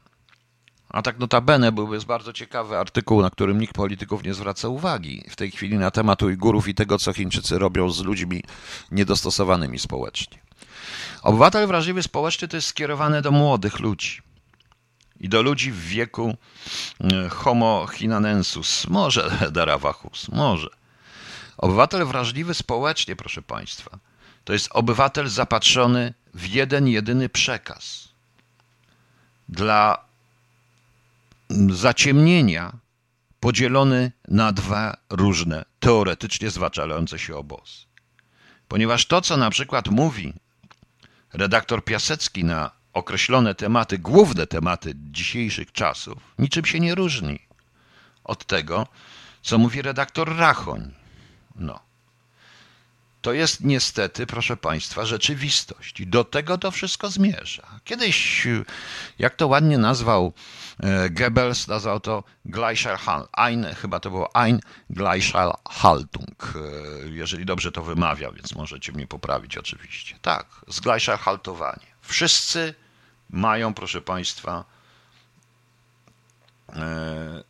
A tak notabene byłby bardzo ciekawy artykuł, na którym nikt polityków nie zwraca uwagi w tej chwili na temat Ujgurów i tego, co Chińczycy robią z ludźmi niedostosowanymi społecznie. Obywatel wrażliwy społeczny to jest skierowane do młodych ludzi i do ludzi w wieku e, homo hinanensus, może darawachus, może. Obywatel wrażliwy społecznie, proszę Państwa, to jest obywatel zapatrzony w jeden, jedyny przekaz. Dla zaciemnienia podzielony na dwa różne, teoretycznie zwalczające się obozy. Ponieważ to, co na przykład mówi redaktor Piasecki na określone tematy, główne tematy dzisiejszych czasów, niczym się nie różni od tego, co mówi redaktor Rachoń. No. To jest niestety, proszę Państwa, rzeczywistość. I do tego to wszystko zmierza. Kiedyś, jak to ładnie nazwał e, Goebbels, nazwał to Ein, chyba to było Ein Gleichschaltung, e, jeżeli dobrze to wymawia, więc możecie mnie poprawić oczywiście. Tak, zgleichhaltowanie. Wszyscy mają, proszę Państwa, e,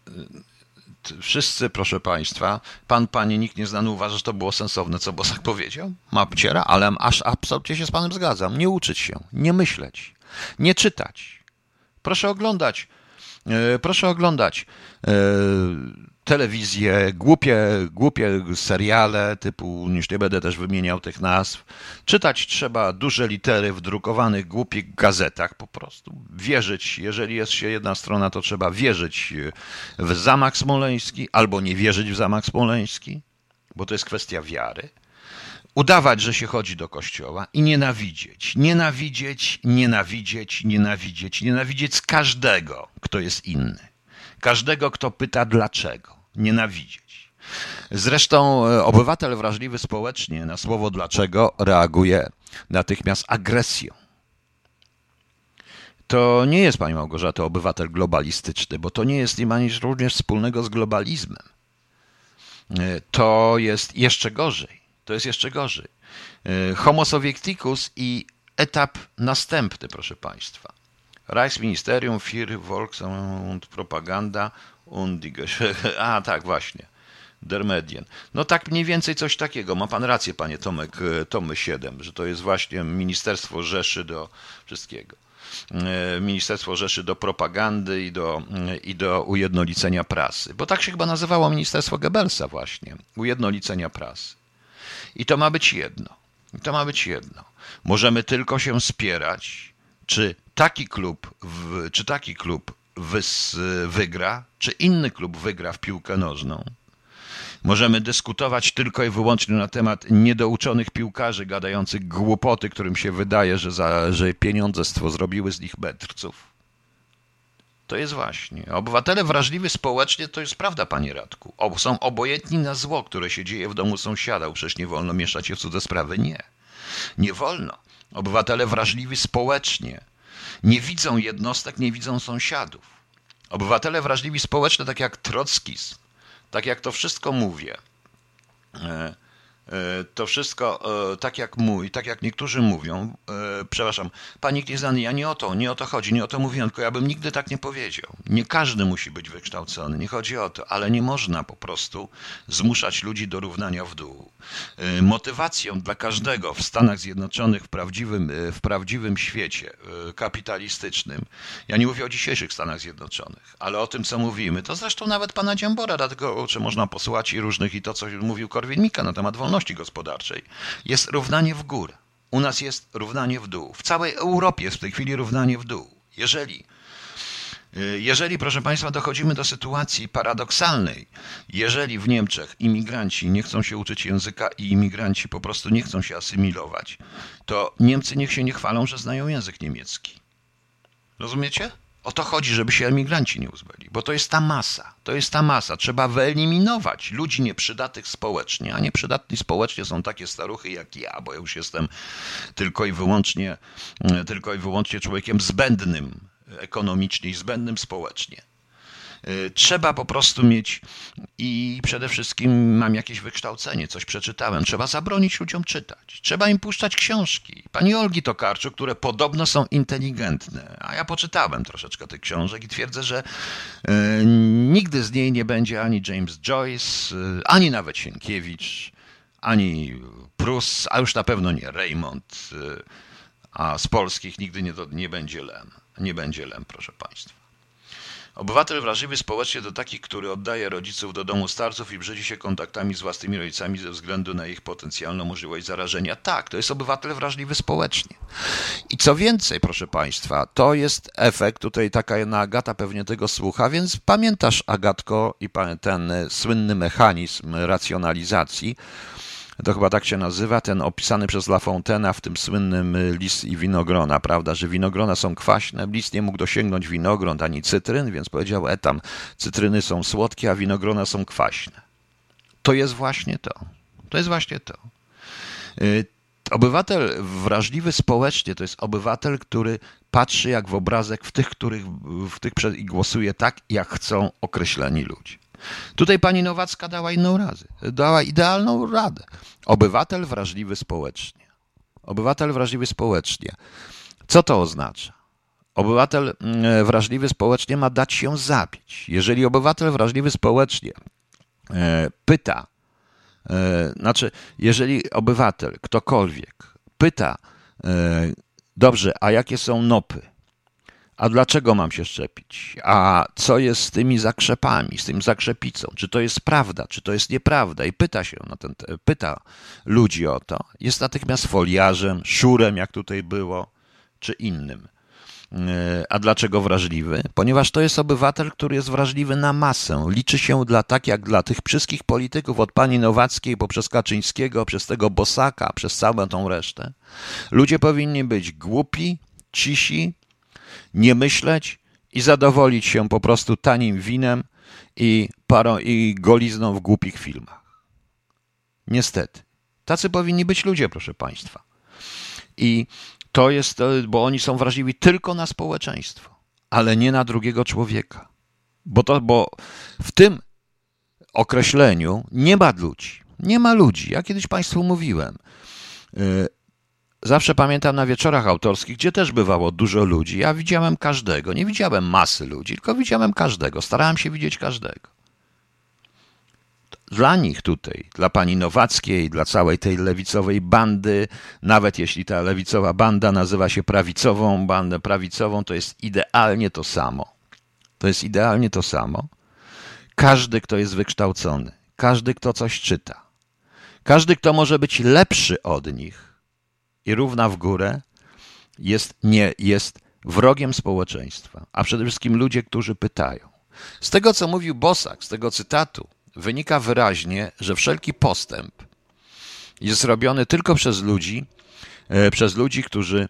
wszyscy, proszę Państwa, pan, panie, nikt nieznany uważa, że to było sensowne, co Bosak powiedział? Mapciera, ale aż absolutnie się z panem zgadzam. Nie uczyć się, nie myśleć, nie czytać. Proszę oglądać, e, proszę oglądać e, telewizję, głupie, głupie seriale typu, już nie będę też wymieniał tych nazw. Czytać trzeba duże litery w drukowanych głupich gazetach po prostu. Wierzyć, jeżeli jest się jedna strona, to trzeba wierzyć w zamach smoleński albo nie wierzyć w zamach smoleński, bo to jest kwestia wiary. Udawać, że się chodzi do kościoła i nienawidzieć, nienawidzieć, nienawidzieć, nienawidzieć, nienawidzieć każdego, kto jest inny. Każdego, kto pyta dlaczego nienawidzieć. Zresztą e, obywatel wrażliwy społecznie na słowo dlaczego reaguje natychmiast agresją. To nie jest, Pani Małgorzata, obywatel globalistyczny, bo to nie jest, nie ma nic również wspólnego z globalizmem. E, to jest jeszcze gorzej. To jest jeszcze gorzej. E, Homo i etap następny, proszę Państwa. Reichsministerium für Volks- und Propaganda und A, tak, właśnie. Der Medien. No tak mniej więcej coś takiego. Ma pan rację, panie Tomek, e, Tomy 7, że to jest właśnie Ministerstwo Rzeszy do wszystkiego. E, Ministerstwo Rzeszy do propagandy i do, e, i do ujednolicenia prasy. Bo tak się chyba nazywało Ministerstwo Goebbelsa właśnie. Ujednolicenia prasy. I to ma być jedno. I to ma być jedno. Możemy tylko się spierać, czy taki klub, czy taki klub wygra, czy inny klub wygra w piłkę nożną. Możemy dyskutować tylko i wyłącznie na temat niedouczonych piłkarzy gadających głupoty, którym się wydaje, że, za, że pieniądze zrobiły z nich mędrców. To jest właśnie. Obywatele wrażliwi społecznie to jest prawda, panie Radku. Są obojętni na zło, które się dzieje w domu sąsiada. Przecież nie wolno mieszać się w cudze sprawy. Nie. Nie wolno. Obywatele wrażliwi społecznie nie widzą jednostek, nie widzą sąsiadów. Obywatele wrażliwi społecznie, tak jak Trockis, tak jak to wszystko mówię, e, to wszystko, e, tak jak mój, tak jak niektórzy mówią, e, przepraszam, panie Nieznany, ja nie o to, nie o to chodzi, nie o to mówiłem, tylko ja bym nigdy tak nie powiedział. Nie każdy musi być wykształcony, nie chodzi o to, ale nie można po prostu zmuszać ludzi do równania w dół. Motywacją dla każdego w Stanach Zjednoczonych, w prawdziwym, w prawdziwym świecie kapitalistycznym, ja nie mówię o dzisiejszych Stanach Zjednoczonych, ale o tym, co mówimy, to zresztą nawet pana Dziambora, dlatego, czy można posłuchać i różnych, i to, co mówił Korwin-Mikke na temat wolności, wolności gospodarczej jest równanie w górę. U nas jest równanie w dół. W całej Europie jest w tej chwili równanie w dół. Jeżeli y, jeżeli, proszę Państwa, dochodzimy do sytuacji paradoksalnej, jeżeli w Niemczech imigranci nie chcą się uczyć języka i imigranci po prostu nie chcą się asymilować, to Niemcy niech się nie chwalą, że znają język niemiecki. Rozumiecie? O to chodzi, żeby się emigranci nie uzbyli, bo to jest ta masa, to jest ta masa. Trzeba wyeliminować ludzi nieprzydatnych społecznie, a nieprzydatni społecznie są takie staruchy jak ja, bo ja już jestem tylko i wyłącznie, tylko i wyłącznie człowiekiem zbędnym ekonomicznie i zbędnym społecznie. Y, trzeba po prostu mieć i przede wszystkim mam jakieś wykształcenie, coś przeczytałem. Trzeba zabronić ludziom czytać. Trzeba im puszczać książki. Pani Olgi Tokarczuk, które podobno są inteligentne. A ja poczytałem troszeczkę tych książek i twierdzę, że y, nigdy z niej nie będzie ani James Joyce, y, ani nawet Sienkiewicz, ani Prus, a już na pewno nie Raymond, a z polskich nigdy nie, nie będzie Lem. Nie będzie Lem, proszę Państwa. Obywatel wrażliwy społecznie to taki, który oddaje rodziców do domu starców i brzydzi się kontaktami z własnymi rodzicami ze względu na ich potencjalną możliwość zarażenia. Tak, to jest obywatel wrażliwy społecznie. I co więcej, proszę Państwa, to jest efekt, tutaj taka jedna Agata pewnie tego słucha, więc pamiętasz Agatko i ten słynny mechanizm racjonalizacji, to chyba tak się nazywa, ten opisany przez La Fontaine'a w tym słynnym y, list i winogrona, prawda, że winogrona są kwaśne, list nie mógł dosięgnąć winogron ani cytryn, więc powiedział etam, cytryny są słodkie, a winogrona są kwaśne. To jest właśnie to. To jest właśnie to. Y, obywatel wrażliwy społecznie to jest obywatel, który patrzy jak w obrazek w tych, których w tych i głosuje tak, jak chcą określeni ludzie. Tutaj pani Nowacka dała inną radę, dała idealną radę. Obywatel wrażliwy społecznie. Obywatel wrażliwy społecznie. Co to oznacza? Obywatel mm, wrażliwy społecznie ma dać się zabić. Jeżeli obywatel wrażliwy społecznie e, pyta, e, znaczy, jeżeli obywatel, ktokolwiek pyta, e, dobrze, a jakie są nopy? A dlaczego mam się szczepić? A co jest z tymi zakrzepami, z tym zakrzepicą? Czy to jest prawda, czy to jest nieprawda? I pyta się na ten, pyta ludzi o to. Jest natychmiast foliarzem, szurem, jak tutaj było, czy innym. E, a dlaczego wrażliwy? Ponieważ to jest obywatel, który jest wrażliwy na masę. Liczy się dla tak jak dla tych wszystkich polityków, od pani Nowackiej poprzez Kaczyńskiego, przez tego Bosaka, przez całą tą resztę. Ludzie powinni być głupi, cisi, nie myśleć i zadowolić się po prostu tanim winem i, parą, i golizną w głupich filmach. Niestety. Tacy powinni być ludzie, proszę Państwa. I to jest, bo oni są wrażliwi tylko na społeczeństwo, ale nie na drugiego człowieka. Bo, to, bo w tym określeniu nie ma ludzi. Nie ma ludzi. Ja kiedyś Państwu mówiłem. Zawsze pamiętam na wieczorach autorskich, gdzie też bywało dużo ludzi. Ja widziałem każdego. Nie widziałem masy ludzi, tylko widziałem każdego. Starałem się widzieć każdego. Dla nich tutaj, dla pani Nowackiej, dla całej tej lewicowej bandy, nawet jeśli ta lewicowa banda nazywa się prawicową bandę prawicową, to jest idealnie to samo. To jest idealnie to samo. Każdy, kto jest wykształcony, każdy, kto coś czyta, każdy, kto może być lepszy od nich, i równa w górę jest, nie, jest wrogiem społeczeństwa, a przede wszystkim ludzie, którzy pytają. Z tego, co mówił Bosak, z tego cytatu, wynika wyraźnie, że wszelki postęp jest robiony tylko przez ludzi, e, przez ludzi, którzy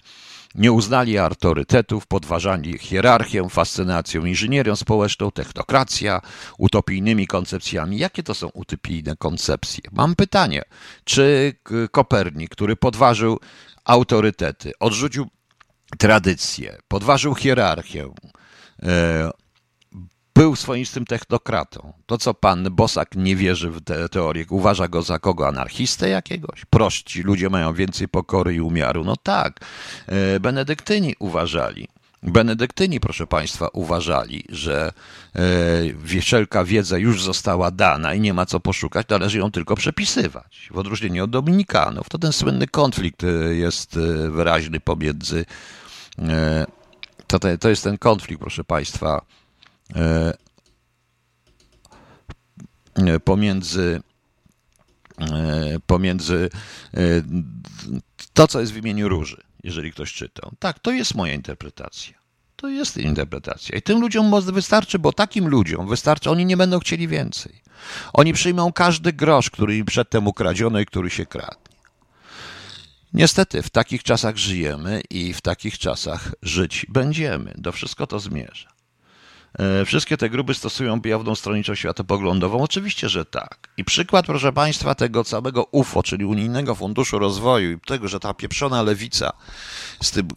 nie uznali autorytetów, podważali hierarchię, fascynacją inżynierią społeczną, technokracja, utopijnymi koncepcjami. Jakie to są utopijne koncepcje? Mam pytanie, czy Kopernik, który podważył autorytety, odrzucił tradycję, podważył hierarchię, e, był swoistym technokratą. To, co pan Bosak nie wierzy w tę teorię, uważa go za kogo? Anarchistę jakiegoś? Prości, ludzie mają więcej pokory i umiaru. No tak, e, benedyktyni uważali. Benedyktyni, proszę Państwa, uważali, że e, wszelka wiedza już została dana i nie ma co poszukać, należy ją tylko przepisywać. W odróżnieniu od Dominikanów, to ten słynny konflikt e, jest wyraźny pomiędzy. To, te, to jest ten konflikt, proszę Państwa, pomiędzy pomiędzy to, co jest w imieniu róży jeżeli ktoś czytał. Tak, to jest moja interpretacja. To jest interpretacja. I tym ludziom wystarczy, bo takim ludziom wystarczy, oni nie będą chcieli więcej. Oni przyjmą każdy grosz, który im przedtem ukradziono i który się kradnie. Niestety, w takich czasach żyjemy i w takich czasach żyć będziemy. Do wszystko to zmierza. E, wszystkie te grupy stosują jawną stronniczość światopoglądową? Oczywiście, że tak. I przykład, proszę Państwa, tego całego UFO, czyli Unijnego Funduszu Rozwoju i tego, że ta pieprzona lewica z tym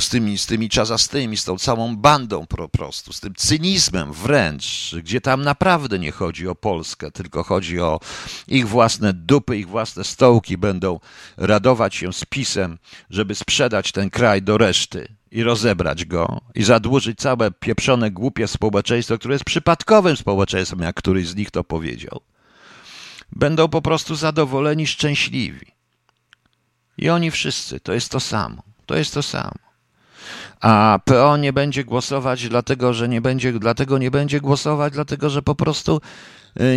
z tymi, z tymi czazastymi, z tą całą bandą po prostu, z tym cynizmem wręcz, gdzie tam naprawdę nie chodzi o Polskę, tylko chodzi o ich własne dupy, ich własne stołki, będą radować się z pisem, żeby sprzedać ten kraj do reszty i rozebrać go i zadłużyć całe pieprzone, głupie społeczeństwo, które jest przypadkowym społeczeństwem, jak któryś z nich to powiedział. Będą po prostu zadowoleni, szczęśliwi. I oni wszyscy, to jest to samo. To jest to samo. A PO nie będzie głosować, dlatego że nie będzie, dlatego nie będzie głosować, dlatego że po prostu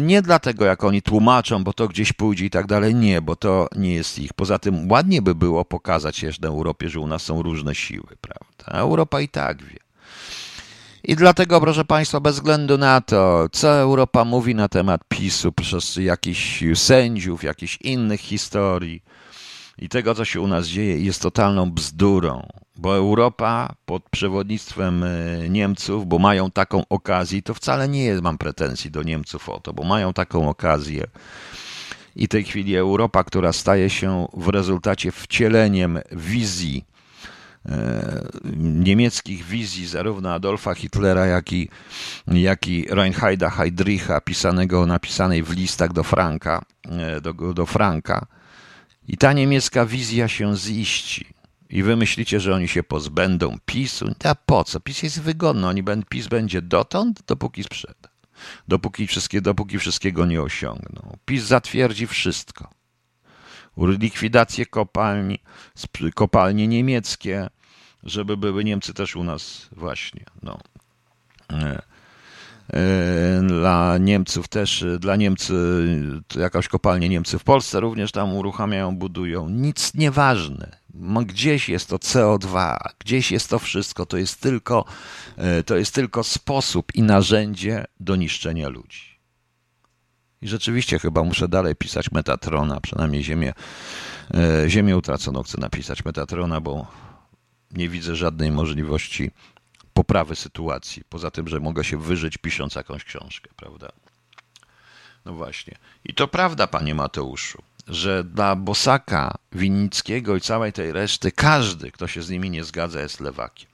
nie dlatego, jak oni tłumaczą, bo to gdzieś pójdzie i tak dalej. Nie, bo to nie jest ich. Poza tym ładnie by było pokazać jeszcze Europie, że u nas są różne siły, prawda? A Europa i tak wie. I dlatego, proszę Państwa, bez względu na to, co Europa mówi na temat PiSu przez jakichś sędziów, jakichś innych historii, i tego, co się u nas dzieje, jest totalną bzdurą, bo Europa pod przewodnictwem e, Niemców, bo mają taką okazję, to wcale nie jest, mam pretensji do Niemców o to, bo mają taką okazję. I tej chwili Europa, która staje się w rezultacie wcieleniem wizji, e, niemieckich wizji zarówno Adolfa Hitlera, jak i, jak i Reinheida Heydricha, pisanego, napisanej w listach do Franka, e, do, do Franka, i ta niemiecka wizja się ziści. I wy myślicie, że oni się pozbędą PiSu? A po co? PiS jest wygodny. Oni, PiS będzie dotąd, dopóki sprzeda. Dopóki, wszystkie, dopóki wszystkiego nie osiągną. PiS zatwierdzi wszystko. Likwidację kopalni, kopalnie niemieckie, żeby były Niemcy też u nas właśnie. No. E, dla Niemców też, e, dla Niemcy jakaś kopalnię Niemcy w Polsce również tam uruchamiają, budują. Nic nieważne. Gdzieś jest to CO2, gdzieś jest to wszystko. To jest tylko, to jest tylko sposób i narzędzie do niszczenia ludzi. I rzeczywiście chyba muszę dalej pisać Metatrona, przynajmniej Ziemię, ziemię utraconą chcę napisać Metatrona, bo nie widzę żadnej możliwości poprawy sytuacji, poza tym, że mogę się wyżyć pisząc jakąś książkę, prawda? No właśnie. I to prawda, panie Mateuszu, że dla Bosaka, Winnickiego i całej tej reszty, każdy, kto się z nimi nie zgadza, jest lewakiem.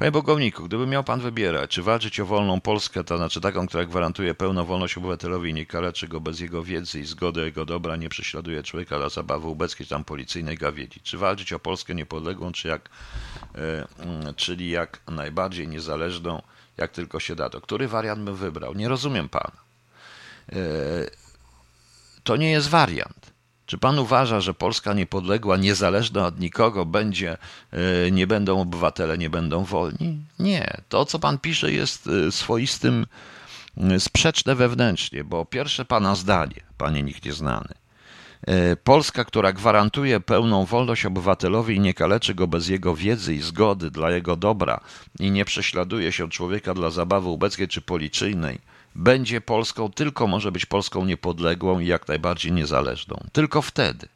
Panie Bogowniku, gdyby miał pan wybierać, czy walczyć o wolną Polskę, to znaczy taką, która gwarantuje pełną wolność obywatelowi i nie kaleczy go bez jego wiedzy i zgody jego dobra, nie prześladuje człowieka dla zabawy ubeckiej tam policyjnej gawiedzi, czy walczyć o Polskę niepodległą, czy jak, e, mm, czyli jak najbardziej niezależną, jak tylko się da, to który wariant bym wybrał? Nie rozumiem pana. E, to nie jest wariant. Czy pan uważa, że Polska niepodległa, niezależna od nikogo będzie, e, nie będą obywatele, nie będą wolni? Nie. To, co pan pisze, jest e, swoistym e, sprzeczne wewnętrznie, bo pierwsze pana zdanie, panie nikt nieznany, Polska, która gwarantuje pełną wolność obywatelowi i nie kaleczy go bez jego wiedzy i zgody dla jego dobra i nie prześladuje się człowieka dla zabawy ubeckiej czy policyjnej, będzie Polską, tylko może być Polską niepodległą i jak najbardziej niezależną. Tylko wtedy.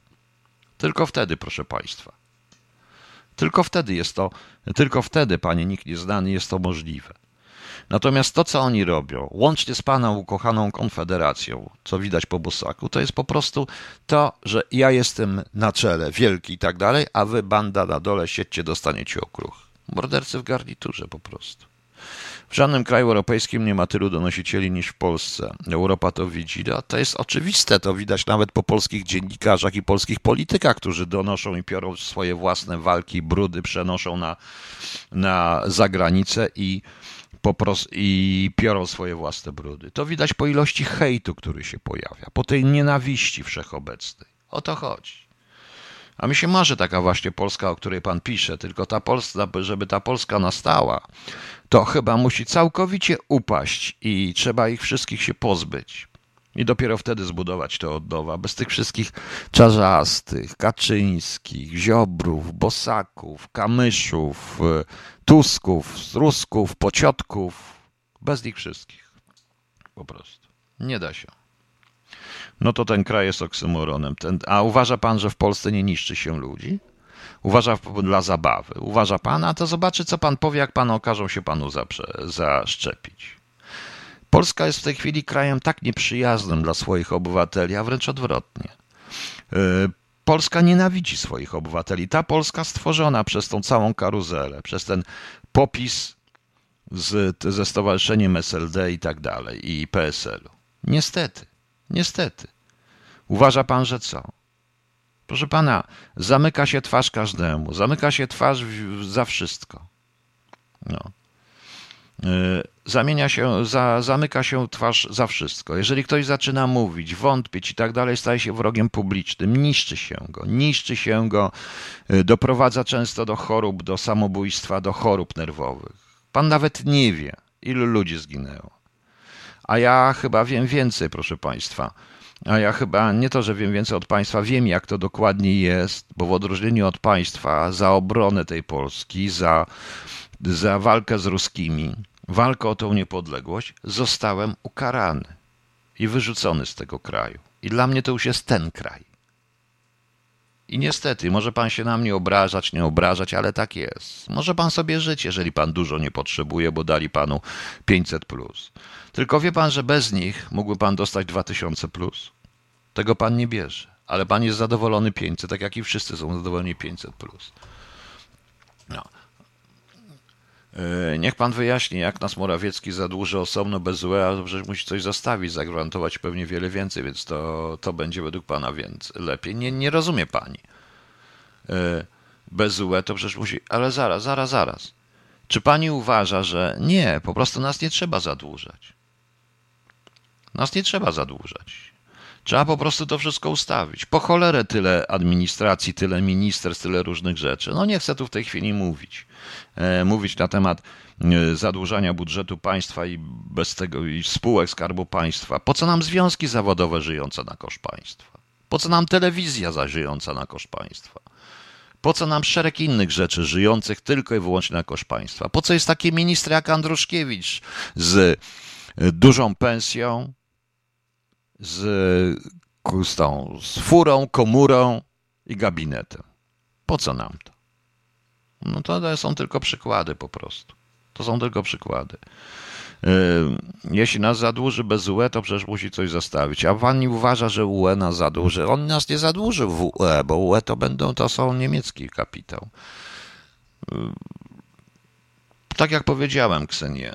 Tylko wtedy, proszę Państwa. Tylko wtedy jest to, tylko wtedy, panie nikt nieznany, jest to możliwe. Natomiast to, co oni robią, łącznie z paną ukochaną Konfederacją, co widać po Bosaku, to jest po prostu to, że ja jestem na czele, wielki i tak dalej, a wy, banda na dole, siedźcie, dostaniecie okruch. Mordercy w garniturze po prostu. W żadnym kraju europejskim nie ma tylu donosicieli niż w Polsce. Europa to widzi. No, to jest oczywiste, to widać nawet po polskich dziennikarzach i polskich politykach, którzy donoszą i piorą swoje własne walki, brudy, przenoszą na, na zagranicę i po i piorą swoje własne brudy. To widać po ilości hejtu, który się pojawia, po tej nienawiści wszechobecnej. O to chodzi. A mi się marzy taka właśnie Polska, o której pan pisze, tylko ta Polska, żeby ta Polska nastała, to chyba musi całkowicie upaść i trzeba ich wszystkich się pozbyć. I dopiero wtedy zbudować to od nowa, bez tych wszystkich czarzastych, kaczyńskich, ziobrów, bosaków, kamyszów, tusków, rusków, pociotków, bez nich wszystkich. Po prostu. Nie da się no to ten kraj jest oksymoronem. Ten, a uważa pan, że w Polsce nie niszczy się ludzi? Uważa dla zabawy. Uważa pan, a to zobaczy, co pan powie, jak pan okażą się panu zaszczepić. Polska jest w tej chwili krajem tak nieprzyjaznym dla swoich obywateli, a wręcz odwrotnie. E, Polska nienawidzi swoich obywateli. Ta Polska stworzona przez tą całą karuzelę, przez ten popis z, ze stowarzyszeniem SLD i tak dalej, i PSL-u. Niestety. Niestety. Uważa pan, że co? Proszę pana, zamyka się twarz każdemu, zamyka się twarz za wszystko. No. Y, zamienia się, za, zamyka się twarz za wszystko. Jeżeli ktoś zaczyna mówić, wątpić i tak dalej, staje się wrogiem publicznym, niszczy się go, niszczy się go, y, doprowadza często do chorób, do samobójstwa, do chorób nerwowych. Pan nawet nie wie, ilu ludzi zginęło. A ja chyba wiem więcej, proszę Państwa. A ja chyba nie to, że wiem więcej od Państwa, wiem jak to dokładnie jest, bo w odróżnieniu od Państwa za obronę tej Polski, za, za walkę z ruskimi, walkę o tą niepodległość, zostałem ukarany i wyrzucony z tego kraju. I dla mnie to już jest ten kraj. I niestety, może pan się na mnie obrażać, nie obrażać, ale tak jest. Może pan sobie żyć, jeżeli pan dużo nie potrzebuje, bo dali panu 500 plus. Tylko wie pan, że bez nich mógłby pan dostać 2000 plus. Tego pan nie bierze, ale pan jest zadowolony 500, tak jak i wszyscy są zadowoleni 500 plus. No. E, niech pan wyjaśni, jak nas Morawiecki zadłuży osobno bez UE, a przecież musi coś zostawić, zagwarantować pewnie wiele więcej, więc to, to będzie według pana więcej, lepiej. Nie, nie rozumie pani. E, bez UE to przecież musi. Ale zaraz, zaraz, zaraz. Czy pani uważa, że nie, po prostu nas nie trzeba zadłużać? Nas nie trzeba zadłużać. Trzeba po prostu to wszystko ustawić. Po cholerę tyle administracji, tyle ministerstw, tyle różnych rzeczy. No nie chcę tu w tej chwili mówić. E, mówić na temat e, zadłużania budżetu państwa i bez tego i spółek Skarbu Państwa. Po co nam związki zawodowe żyjące na koszt państwa? Po co nam telewizja zażyjąca na koszt państwa? Po co nam szereg innych rzeczy żyjących tylko i wyłącznie na koszt państwa? Po co jest taki minister jak Andruszkiewicz z e, dużą pensją, z, z, tą, z furą, komórą i gabinetem. Po co nam to? No to są tylko przykłady po prostu. To są tylko przykłady. Jeśli nas zadłuży bez UE, to przecież musi coś zostawić. A pan nie uważa, że UE nas zadłuży? On nas nie zadłuży w UE, bo UE to będą, to są niemiecki kapitał. Tak jak powiedziałem, Ksenie,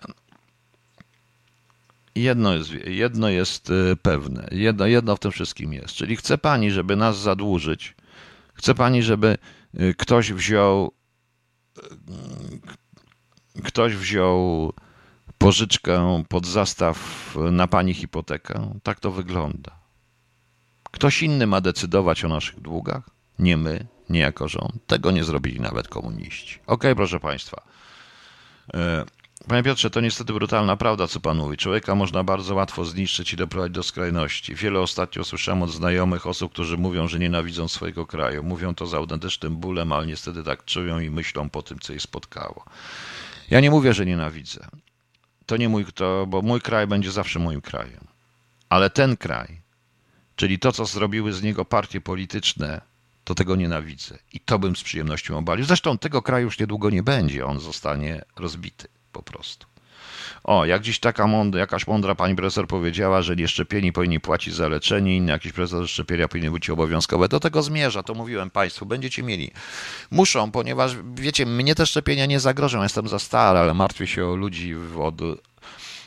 jedno jest, jedno jest y, pewne, jedno, jedno w tym wszystkim jest. Czyli chce pani, żeby nas zadłużyć, chce pani, żeby y, ktoś wziął y, ktoś wziął pożyczkę pod zastaw na pani hipotekę. Tak to wygląda. Ktoś inny ma decydować o naszych długach, nie my, nie jako rząd. Tego nie zrobili nawet komuniści. Ok, proszę państwa. Panie Piotrze, to niestety brutalna prawda, co pan mówi. Człowieka można bardzo łatwo zniszczyć i doprowadzić do skrajności. Wiele ostatnio słyszałem od znajomych osób, którzy mówią, że nienawidzą swojego kraju. Mówią to z autentycznym bólem, ale niestety tak czują i myślą po tym, co ich spotkało. Ja nie mówię, że nienawidzę. To nie mój, to, bo mój kraj będzie zawsze moim krajem. Ale ten kraj, czyli to, co zrobiły z niego partie polityczne, to tego nienawidzę. I to bym z przyjemnością obalił. Zresztą tego kraju już niedługo nie będzie, on zostanie rozbity po prostu. O, jak dziś taka mądra, jakaś mądra pani profesor powiedziała, że nieszczepieni powinni płacić za leczenie, inny jakiś profesor szczepienia powinny być obowiązkowe. Do tego zmierza, to mówiłem państwu, będziecie mieli. Muszą, ponieważ wiecie, mnie te szczepienia nie zagrożą, jestem za stary, ale martwię się o ludzi od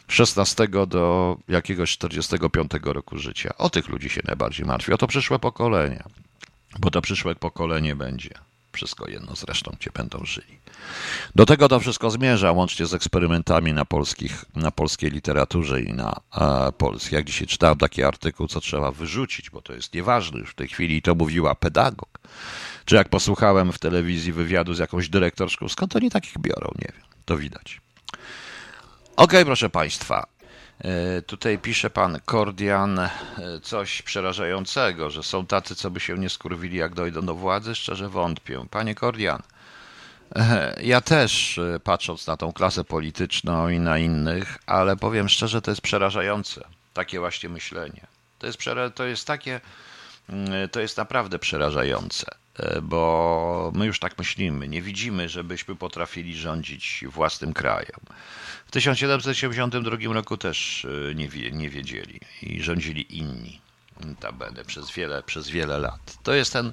16 do jakiegoś 45 roku życia. O tych ludzi się najbardziej martwię, o to przyszłe pokolenie, bo to przyszłe pokolenie będzie. Wszystko jedno zresztą, gdzie będą żyli. Do tego to wszystko zmierza, łącznie z eksperymentami na, polskich, na polskiej literaturze i na e, polskiej. Jak dzisiaj czytałem taki artykuł, co trzeba wyrzucić, bo to jest nieważne już w tej chwili, i to mówiła pedagog. Czy jak posłuchałem w telewizji wywiadu z jakąś dyrektorką, skąd oni takich biorą, nie wiem. To widać. Okej, okay, proszę Państwa. E, tutaj pisze pan Kordian e, coś przerażającego, że są tacy, co by się nie skurwili, jak dojdą do władzy. Szczerze wątpię. Panie Kordian, e, ja też patrząc na tą klasę polityczną i na innych, ale powiem szczerze, to jest przerażające. Takie właśnie myślenie. To jest, to jest takie, mm, to jest naprawdę przerażające, bo my już tak myślimy. Nie widzimy, żebyśmy potrafili rządzić własnym krajem. W 1772 roku też e, nie, nie wiedzieli i rządzili inni tabene przez wiele, przez wiele lat. To jest ten,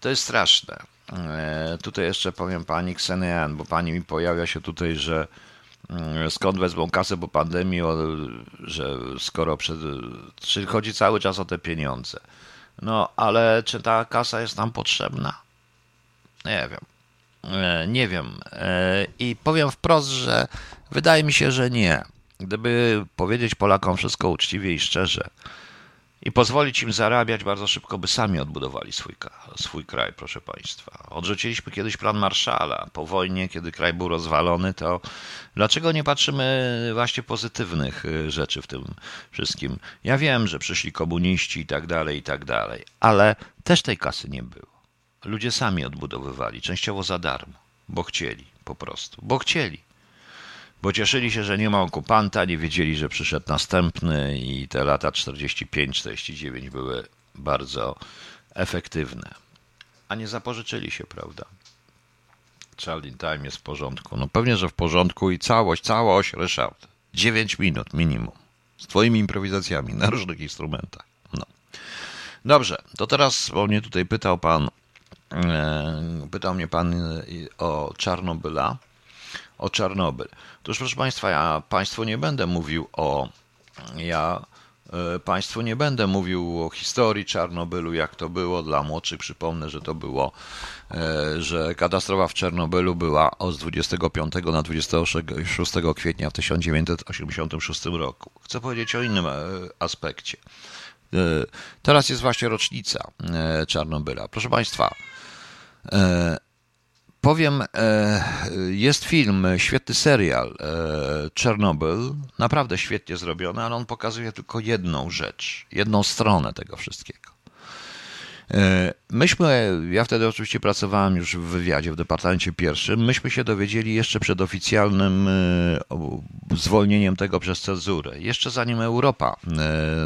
to jest straszne. E, tutaj jeszcze powiem pani Ksenian, bo pani mi pojawia się tutaj, że mm, skąd wezmą kasę po pandemii, że skoro przed, czyli chodzi cały czas o te pieniądze. No, ale czy ta kasa jest nam potrzebna? Nie wiem. E, nie wiem. I powiem wprost, że Wydaje mi się, że nie. Gdyby powiedzieć Polakom wszystko uczciwie i szczerze i pozwolić im zarabiać, bardzo szybko by sami odbudowali swój, swój kraj, proszę Państwa. Odrzuciliśmy kiedyś plan Marszala. Po wojnie, kiedy kraj był rozwalony, to dlaczego nie patrzymy właśnie pozytywnych y, rzeczy w tym wszystkim? Ja wiem, że przyszli komuniści i tak dalej, i tak dalej, ale też tej kasy nie było. Ludzie sami odbudowywali, częściowo za darmo, bo chcieli po prostu, bo chcieli bo cieszyli się, że nie ma okupanta, nie wiedzieli, że przyszedł następny i te lata 45-49 były bardzo efektywne. A nie zapożyczyli się, prawda? Charlie Time jest w porządku. No pewnie, że w porządku i całość, całość, Ryszard. 9 minut minimum. Z twoimi improwizacjami na różnych instrumentach. No. Dobrze, to teraz, bo mnie tutaj pytał pan, e, pytał mnie pan e, o Czarnobyla o Czarnobyl. Otóż, proszę Państwa, ja Państwu nie będę mówił o. Ja e, Państwu nie będę mówił o historii Czarnobylu, jak to było. Dla młodszych przypomnę, że to było, e, że katastrofa w Czarnobylu była od 25 na 26 kwietnia w 1986 roku. Chcę powiedzieć o innym e, aspekcie. Teraz jest właśnie rocznica Czarnobyla. Proszę Państwa, powiem, e, jest film, świetny serial e, Czernobyl, naprawdę świetnie zrobiony, ale on pokazuje tylko jedną rzecz, jedną stronę tego wszystkiego. E, myśmy, ja wtedy oczywiście pracowałem już w wywiadzie w Departamencie Pierwszym, myśmy się dowiedzieli jeszcze przed oficjalnym zwolnieniem tego przez cenzurę, jeszcze zanim Europa,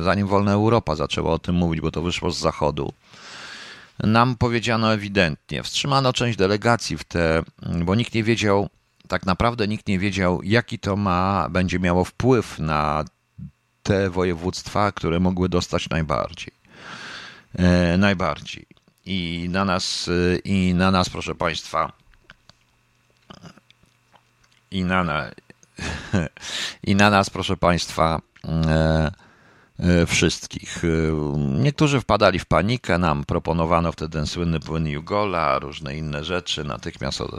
zanim wolna Europa zaczęła o tym mówić, bo to wyszło z zachodu nam powiedziano ewidentnie. Wstrzymano część delegacji w te, bo nikt nie wiedział, tak naprawdę nikt nie wiedział, jaki to ma, będzie miało wpływ na te województwa, które mogły dostać najbardziej. E, najbardziej. I na nas, i na nas, proszę Państwa, i na, na, i na nas, proszę Państwa, e, E, wszystkich. E, niektórzy wpadali w panikę, nam proponowano wtedy ten słynny płyn Jugola, różne inne rzeczy, natychmiast od,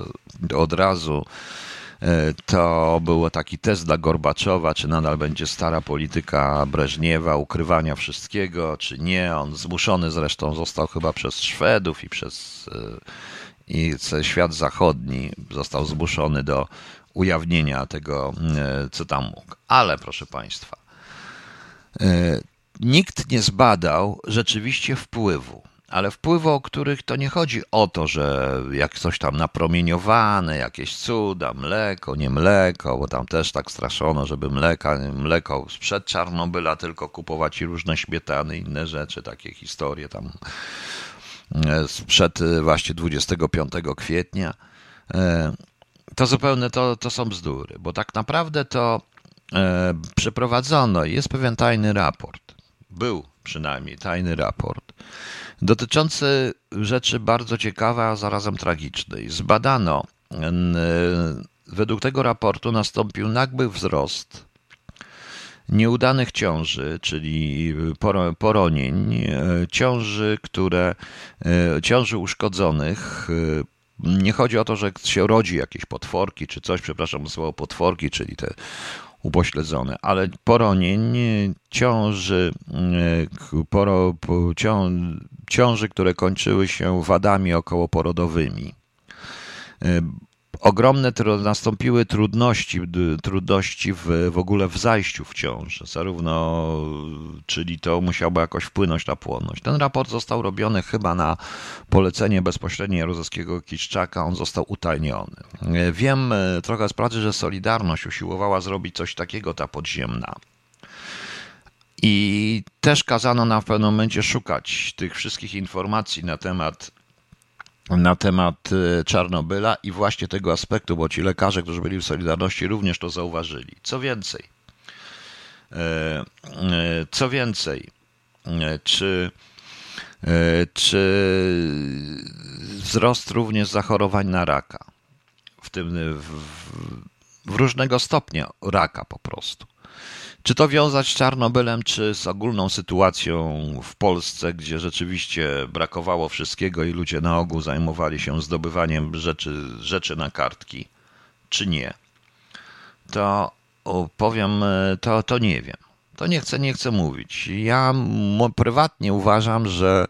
od razu. E, to był taki test dla Gorbaczowa, czy nadal będzie stara polityka Breżniewa, ukrywania wszystkiego, czy nie. On zmuszony zresztą został chyba przez Szwedów i przez i świat zachodni został zmuszony do ujawnienia tego, co tam mógł. Ale proszę Państwa, E, nikt nie zbadał rzeczywiście wpływu, ale wpływu, o których to nie chodzi o to, że jak coś tam napromieniowane, jakieś cuda, mleko, nie mleko, bo tam też tak straszono, żeby mleka, mleko sprzed Czarnobyla tylko kupować i różne śmietany, inne rzeczy, takie historie tam e, sprzed e, właśnie 25 kwietnia. To zupełnie to, to są bzdury, bo tak naprawdę to e, przeprowadzono, jest pewien tajny raport, był przynajmniej tajny raport, dotyczący rzeczy bardzo ciekawej, a zarazem tragicznej. Zbadano, według tego raportu nastąpił nagły wzrost nieudanych ciąży, czyli poronień, e, ciąży, które, e, ciąży uszkodzonych. E, nie chodzi o to, że się rodzi jakieś potworki czy coś, przepraszam, słowo potworki, czyli te upośledzone, ale poronień, ciąży, poro, ciąży, które kończyły się wadami okołoporodowymi ogromne nastąpiły trudności, trudności w, w ogóle w zajściu w ciąży, zarówno, czyli to musiało jakoś wpłynąć na płodność. Ten raport został robiony chyba na polecenie bezpośrednie Jaruzelskiego Kiszczaka, on został utajniony. Wiem e, trochę z pracy, że Solidarność usiłowała zrobić coś takiego, ta podziemna. I też kazano nam w pewnym momencie szukać tych wszystkich informacji na temat na temat y, Czarnobyla i właśnie tego aspektu, bo ci lekarze, którzy byli w Solidarności, również to zauważyli. Co więcej, e, e, co więcej, e, czy, czy wzrost również zachorowań na raka, w tym w, w różnego stopnia raka po prostu. Czy to wiązać z Czarnobylem, czy z ogólną sytuacją w Polsce, gdzie rzeczywiście brakowało wszystkiego i ludzie na ogół zajmowali się zdobywaniem rzeczy, rzeczy na kartki, czy nie? To powiem, to, to nie wiem. To nie chcę, nie chcę mówić. Ja prywatnie uważam, że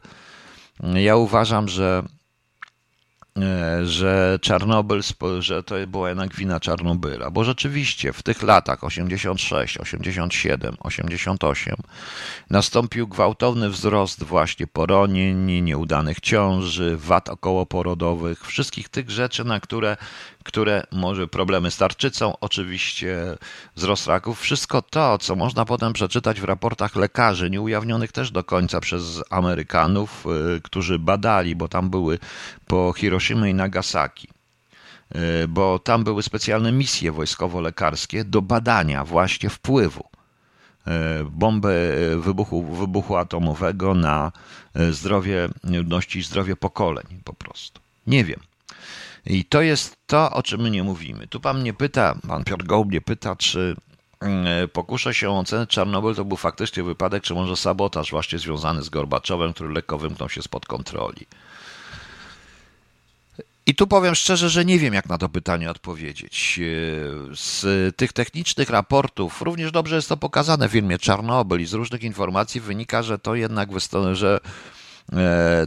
ja uważam, że że Czarnobyl, że to była jednak wina Czarnobyla, bo rzeczywiście w tych latach 86, 87, 88 nastąpił gwałtowny wzrost właśnie poronień, nieudanych ciąży, wad okołoporodowych, wszystkich tych rzeczy, na które które może problemy z tarczycą, oczywiście wzrost raków, wszystko to, co można potem przeczytać w raportach lekarzy, nieujawnionych też do końca przez Amerykanów, y, którzy badali, bo tam były po Hiroshima i Nagasaki y, bo tam były specjalne misje wojskowo-lekarskie do badania właśnie wpływu y, bomby wybuchu, wybuchu atomowego na zdrowie ludności i zdrowie pokoleń po prostu. Nie wiem. I to jest to, o czym my nie mówimy. Tu pan mnie pyta, pan Piotr Gołb mnie pyta, czy mm, pokuszę się o ocenę, Czarnobyl to był faktycznie wypadek, czy może sabotaż właśnie związany z Gorbaczowem, który lekko wymknął się spod kontroli. I tu powiem szczerze, że nie wiem, jak na to pytanie odpowiedzieć. Z tych technicznych raportów, również dobrze jest to pokazane w filmie Czarnobyl i z różnych informacji wynika, że to jednak, że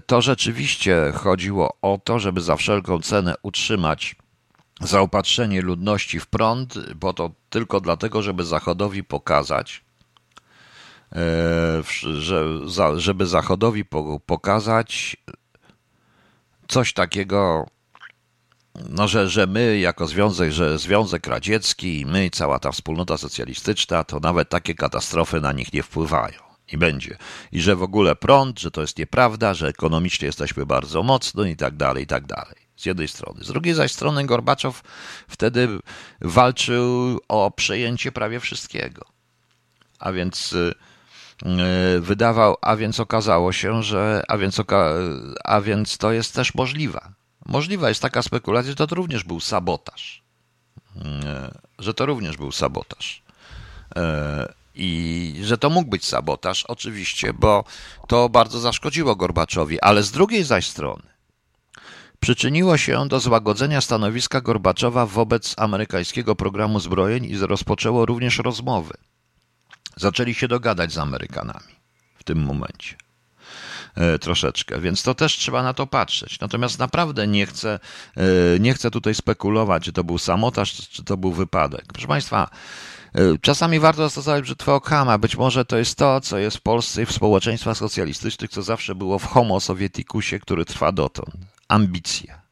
to rzeczywiście chodziło o to, żeby za wszelką cenę utrzymać zaopatrzenie ludności w prąd, bo to tylko dlatego, żeby Zachodowi pokazać, e, żeby Zachodowi pokazać coś takiego, no, że, że my jako związek, że Związek Radziecki, my, cała ta wspólnota socjalistyczna, to nawet takie katastrofy na nich nie wpływają i będzie. I że w ogóle prąd, że to jest nieprawda, że ekonomicznie jesteśmy bardzo mocno i tak dalej, i tak dalej. Z jednej strony. Z drugiej zaś strony Gorbaczow wtedy walczył o przejęcie prawie wszystkiego. A więc y, y, wydawał, a więc okazało się, że a więc, oka, a więc to jest też możliwe. Możliwa jest taka spekulacja, że to również był sabotaż. Y, że to również był sabotaż. I że to mógł być sabotaż, oczywiście, bo to bardzo zaszkodziło Gorbaczowi, ale z drugiej zaś strony przyczyniło się do złagodzenia stanowiska Gorbaczowa wobec amerykańskiego programu zbrojeń i rozpoczęło również rozmowy. Zaczęli się dogadać z Amerykanami w tym momencie. E, troszeczkę, więc to też trzeba na to patrzeć. Natomiast naprawdę nie chcę, e, nie chcę tutaj spekulować, czy to był samotaż, czy to był wypadek. Proszę Państwa, czasami warto stosować brzytwę Okhama. Być może to jest to, co jest w Polsce i w społeczeństwach socjalistycznych, co zawsze było w homo sovieticusie, który trwa dotąd. Ambicja.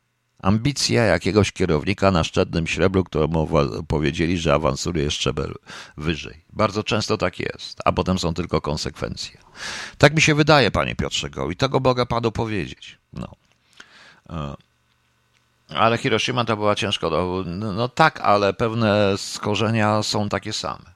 Ambicja jakiegoś kierownika na szczednym śrebru, któremu powiedzieli, że awansuje szczebel wyżej. Bardzo często tak jest, a potem są tylko konsekwencje. Tak mi się wydaje, panie Piotrze Go, i tego mogę panu powiedzieć. No. Ale Hiroshima to była ciężko. No, no tak, ale pewne skorzenia są takie same.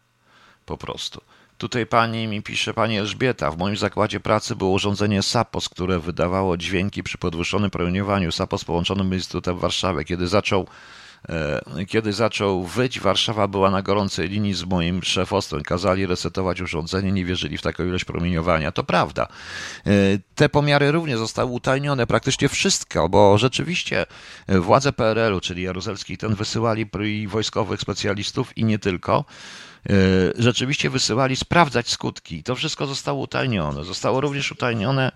Po prostu. Tutaj pani mi pisze, pani Elżbieta, w moim zakładzie pracy było urządzenie SAPOS, które wydawało dźwięki przy podwyższonym promieniowaniu. SAPOS połączonym Instytutem w. Kiedy zaczął kiedy zaczął wyć, Warszawa była na gorącej linii z moim szefostwem. Kazali resetować urządzenie, nie wierzyli w taką ilość promieniowania. To prawda. E, te pomiary również zostały utajnione, praktycznie wszystko, bo rzeczywiście władze PRL-u, czyli Jaruzelski, ten wysyłali wojskowych specjalistów i nie tylko e, rzeczywiście wysyłali sprawdzać skutki. To wszystko zostało utajnione. Zostało również utajnione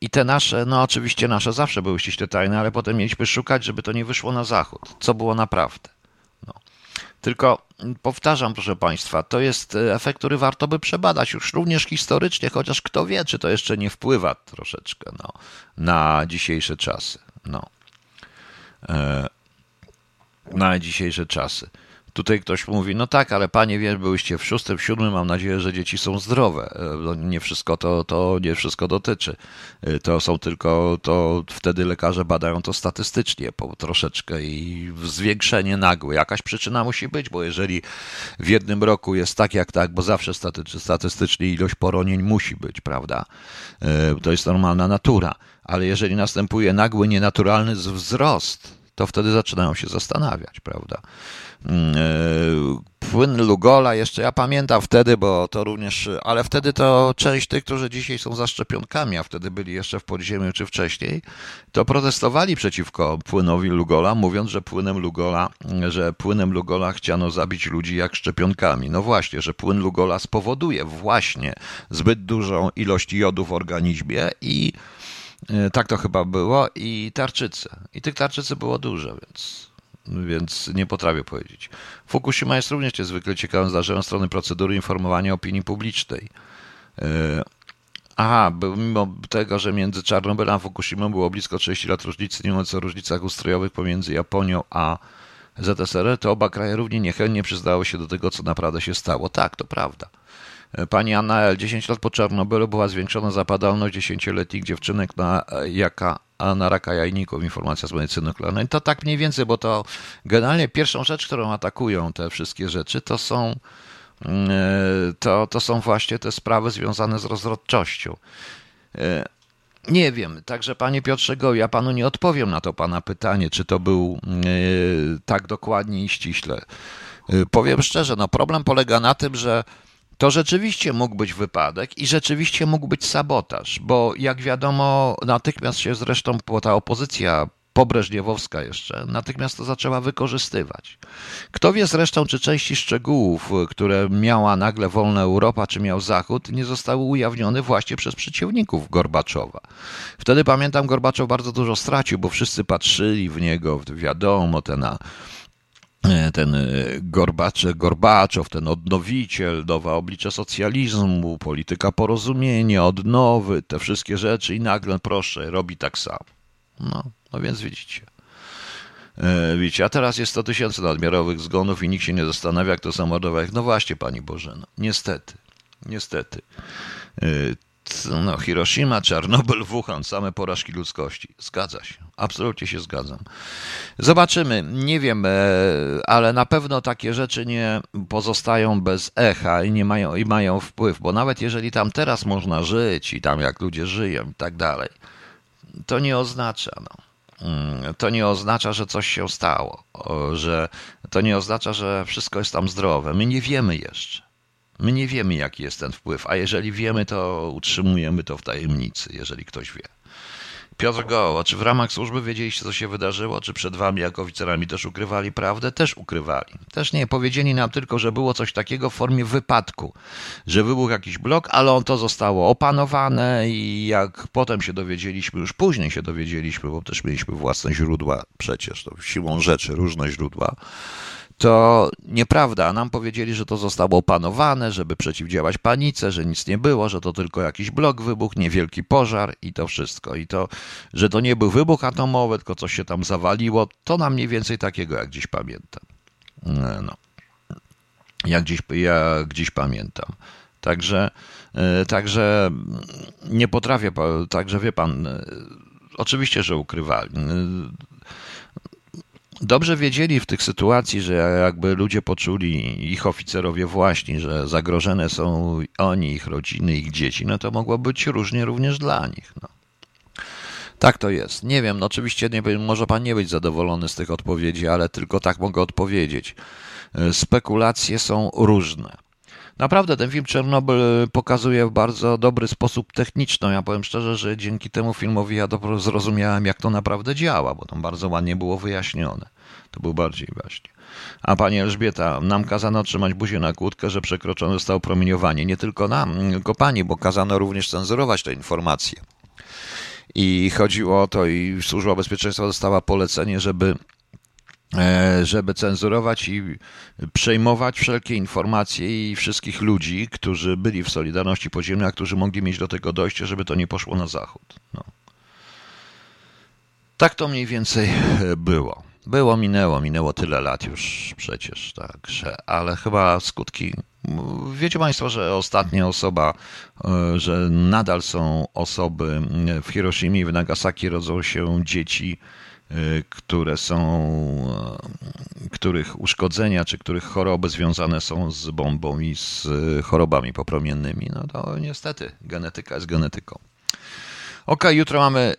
i te nasze, no oczywiście nasze zawsze były ściśle tajne, ale potem mieliśmy szukać, żeby to nie wyszło na zachód, co było naprawdę. No. Tylko powtarzam, proszę Państwa, to jest e, efekt, który warto by przebadać już również historycznie, chociaż kto wie, czy to jeszcze nie wpływa troszeczkę no, na dzisiejsze czasy. No. E, na dzisiejsze czasy. Tutaj ktoś mówi, no tak, ale panie wie, byłyście w szóstym, siódmym, mam nadzieję, że dzieci są zdrowe. E, no, nie wszystko to, to nie wszystko dotyczy. E, to są tylko, to wtedy lekarze badają to statystycznie po troszeczkę i zwiększenie nagłe. Jakaś przyczyna musi być, bo jeżeli w jednym roku jest tak jak tak, bo zawsze statystycznie ilość poronień musi być, prawda? E, to jest normalna natura. Ale jeżeli następuje nagły, nienaturalny wzrost, to wtedy zaczynają się zastanawiać, prawda? E, płyn Lugola, jeszcze ja pamiętam wtedy, bo to również, ale wtedy to część tych, którzy dzisiaj są za szczepionkami, a wtedy byli jeszcze w podziemiu czy wcześniej, to protestowali przeciwko płynowi Lugola, mówiąc, że płynem Lugola, że płynem Lugola chciano zabić ludzi jak szczepionkami. No właśnie, że płyn Lugola spowoduje właśnie zbyt dużą ilość jodu w organizmie i e, tak to chyba było i tarczycy. I tych tarczycy było dużo, więc więc nie potrafię powiedzieć. Fukushima jest również niezwykle ciekawym zdarzeniem strony procedury informowania opinii publicznej. E, aha, mimo tego, że między Czarnobylem a Fukushimą było blisko 30 lat różnicy, nie mówiąc o różnicach ustrojowych pomiędzy Japonią a ZSRR, to oba kraje równie niechętnie przyznały się do tego, co naprawdę się stało. Tak, to prawda. E, pani Anna L. 10 lat po Czarnobylu była zwiększona zapadalność dziesięcioletnich dziewczynek na e, jaka na raka jajników informacja z medycyny nuklearnej. To tak mniej więcej, bo to generalnie pierwszą rzecz, którą atakują te wszystkie rzeczy, to są, mm, e, to, to są właśnie te sprawy związane z rozrodczością. Nie wiem, także panie Piotrze Go, ja panu nie odpowiem na to pana pytanie, czy to był tak dokładnie i ściśle. Powiem szczerze, no problem polega na tym, że to rzeczywiście mógł być wypadek i rzeczywiście mógł być sabotaż, bo jak wiadomo, natychmiast się zresztą ta opozycja pobreżniewowska jeszcze, natychmiast to zaczęła wykorzystywać. Kto wie zresztą, czy części szczegółów, które miała nagle wolna Europa, czy miał Zachód, nie zostały ujawnione właśnie przez przeciwników Gorbaczowa. Wtedy pamiętam, Gorbaczow bardzo dużo stracił, bo wszyscy patrzyli w niego, wiadomo, te na ten e, Gorbacze, Gorbaczow, ten odnowiciel, nowe oblicze socjalizmu, polityka porozumienia, odnowy, te wszystkie rzeczy i nagle, proszę, robi tak samo. No, no więc widzicie. E, widzicie, a teraz jest 100 tysięcy nadmiarowych zgonów i nikt się nie zastanawia, kto zamordował. No właśnie, Pani Bożeno, niestety, niestety no, Hiroshima, Czarnobyl, Wuhan, same porażki ludzkości. Zgadza się, absolutnie się zgadzam. Zobaczymy, nie wiem, e, ale na pewno takie rzeczy nie pozostają bez echa i nie mają, i mają wpływ, bo nawet jeżeli tam teraz można żyć i tam jak ludzie żyją i tak dalej, to nie oznacza, no. Mm, to nie oznacza, że coś się stało, że to nie oznacza, że wszystko jest tam zdrowe. My nie wiemy jeszcze. My nie wiemy, jaki jest ten wpływ, a jeżeli wiemy, to utrzymujemy to w tajemnicy, jeżeli ktoś wie. Piotr Goło, czy w ramach służby wiedzieliście, co się wydarzyło? Czy przed wami, jako oficerami, też ukrywali prawdę? Też ukrywali. Też nie. Powiedzieli nam tylko, że było coś takiego w formie wypadku, że wybuchł jakiś blok, ale on to zostało opanowane i jak potem się dowiedzieliśmy, już później się dowiedzieliśmy, bo też mieliśmy własne źródła przecież, to siłą rzeczy różne źródła, to nieprawda. Nam powiedzieli, że to zostało opanowane, żeby przeciwdziałać panice, że nic nie było, że to tylko jakiś blok wybuchł, niewielki pożar i to wszystko. I to, że to nie był wybuch atomowy, tylko coś się tam zawaliło, to nam mniej więcej takiego, jak dziś pamiętam. E, no. Jak dziś, jak dziś pamiętam. Także, e, także nie potrafię, także wie pan, e, oczywiście, że ukrywali dobrze wiedzieli w tych sytuacji, że jakby ludzie poczuli, ich oficerowie właśnie, że zagrożone są oni, ich rodziny, ich dzieci, no to mogło być różnie również dla nich. No. Tak to jest. Nie wiem, no oczywiście nie, może pan nie być zadowolony z tych odpowiedzi, ale tylko tak mogę odpowiedzieć. Spekulacje są różne. Naprawdę ten film Czernobyl pokazuje w bardzo dobry sposób techniczny. Ja powiem szczerze, że dzięki temu filmowi ja dobro zrozumiałem, jak to naprawdę działa, bo tam bardzo ładnie było wyjaśnione. To był bardziej właśnie. A pani Elżbieta, nam kazano trzymać buzię na kłódkę, że przekroczone zostało promieniowanie. Nie tylko nam, tylko pani, bo kazano również cenzurować te informacje. I chodziło o to, i Służba Bezpieczeństwa dostała polecenie, żeby żeby cenzurować i przejmować wszelkie informacje i wszystkich ludzi, którzy byli w Solidarności Podziemnej, a którzy mogli mieć do tego dojście, żeby to nie poszło na zachód. No. Tak to mniej więcej było. Było, minęło, minęło tyle lat już przecież, także, ale chyba skutki. Wiecie Państwo, że ostatnia osoba, e, że nadal są osoby w Hiroshimie i w Nagasaki rodzą się dzieci które są, y, których uszkodzenia czy których choroby związane są z bombą i z y, chorobami popromiennymi, no to niestety genetyka jest genetyką. Ok, jutro mamy.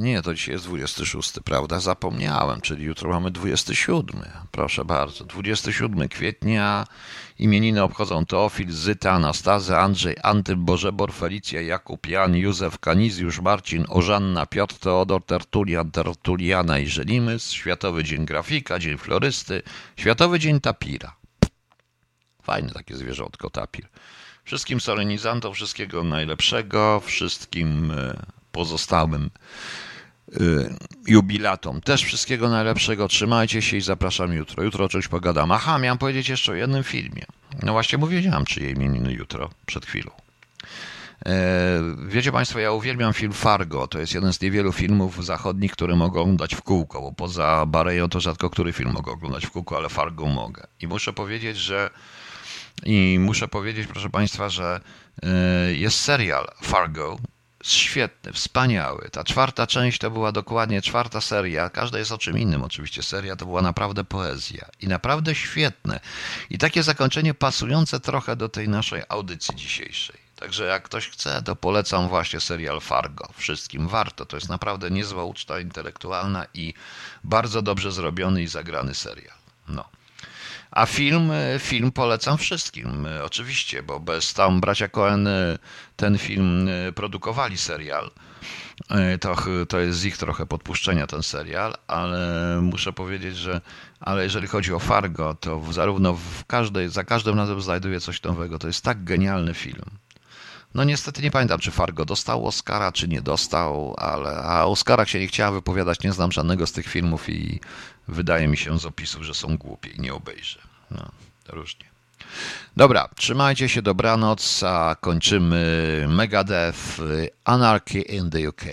Nie, to dzisiaj jest 26, prawda? Zapomniałem, czyli jutro mamy 27. Proszę bardzo. 27 kwietnia imieniny obchodzą Teofil, Zyta, Anastazy, Andrzej, Antym, Bożebor, Felicja, Jakub, Jan, Józef, Kanizjusz, Marcin, Ożanna, Piotr, Teodor, Tertulian, Tertuliana i Żelimys, Światowy Dzień Grafika, Dzień Florysty, Światowy Dzień Tapira. Fajne takie zwierzątko, tapir. Wszystkim solenizantom wszystkiego najlepszego, wszystkim pozostałym y, jubilatom. Też wszystkiego najlepszego, trzymajcie się i zapraszam jutro. Jutro o czymś pogadam. Aha, miałem powiedzieć jeszcze o jednym filmie. No właśnie powiedziałem, czyje imieniny jutro, przed chwilą. E, wiecie Państwo, ja uwielbiam film Fargo. To jest jeden z niewielu filmów zachodnich, które mogę oglądać w kółko, bo poza Bareją to rzadko który film mogę oglądać w kółko, ale Fargo mogę. I muszę powiedzieć, że i muszę powiedzieć, proszę Państwa, że e, jest serial Fargo, świetny, wspaniały. Ta czwarta część to była dokładnie czwarta seria. Każda jest o czym innym, oczywiście. Seria to była naprawdę poezja i naprawdę świetne. I takie zakończenie pasujące trochę do tej naszej audycji dzisiejszej. Także jak ktoś chce, to polecam właśnie serial Fargo. Wszystkim warto. To jest naprawdę niezła uczta intelektualna i bardzo dobrze zrobiony i zagrany serial. No. A film, e, film polecam wszystkim, e, oczywiście, bo bez tam bracia Cohen e, ten film produkowali serial. To, to jest z ich trochę podpuszczenia ten serial, ale muszę powiedzieć, że ale jeżeli chodzi o Fargo, to zarówno w każdej, za każdym razem znajduję coś nowego. To jest tak genialny film. No niestety nie pamiętam, czy Fargo dostał Oscara, czy nie dostał, ale a Oscarach się nie chciałem wypowiadać, nie znam żadnego z tych filmów i wydaje mi się z opisów, że są głupie i nie obejrzę. No, różnie. Dobra, trzymajcie się, dobranoc, a kończymy Megadeth Anarchy in the UK.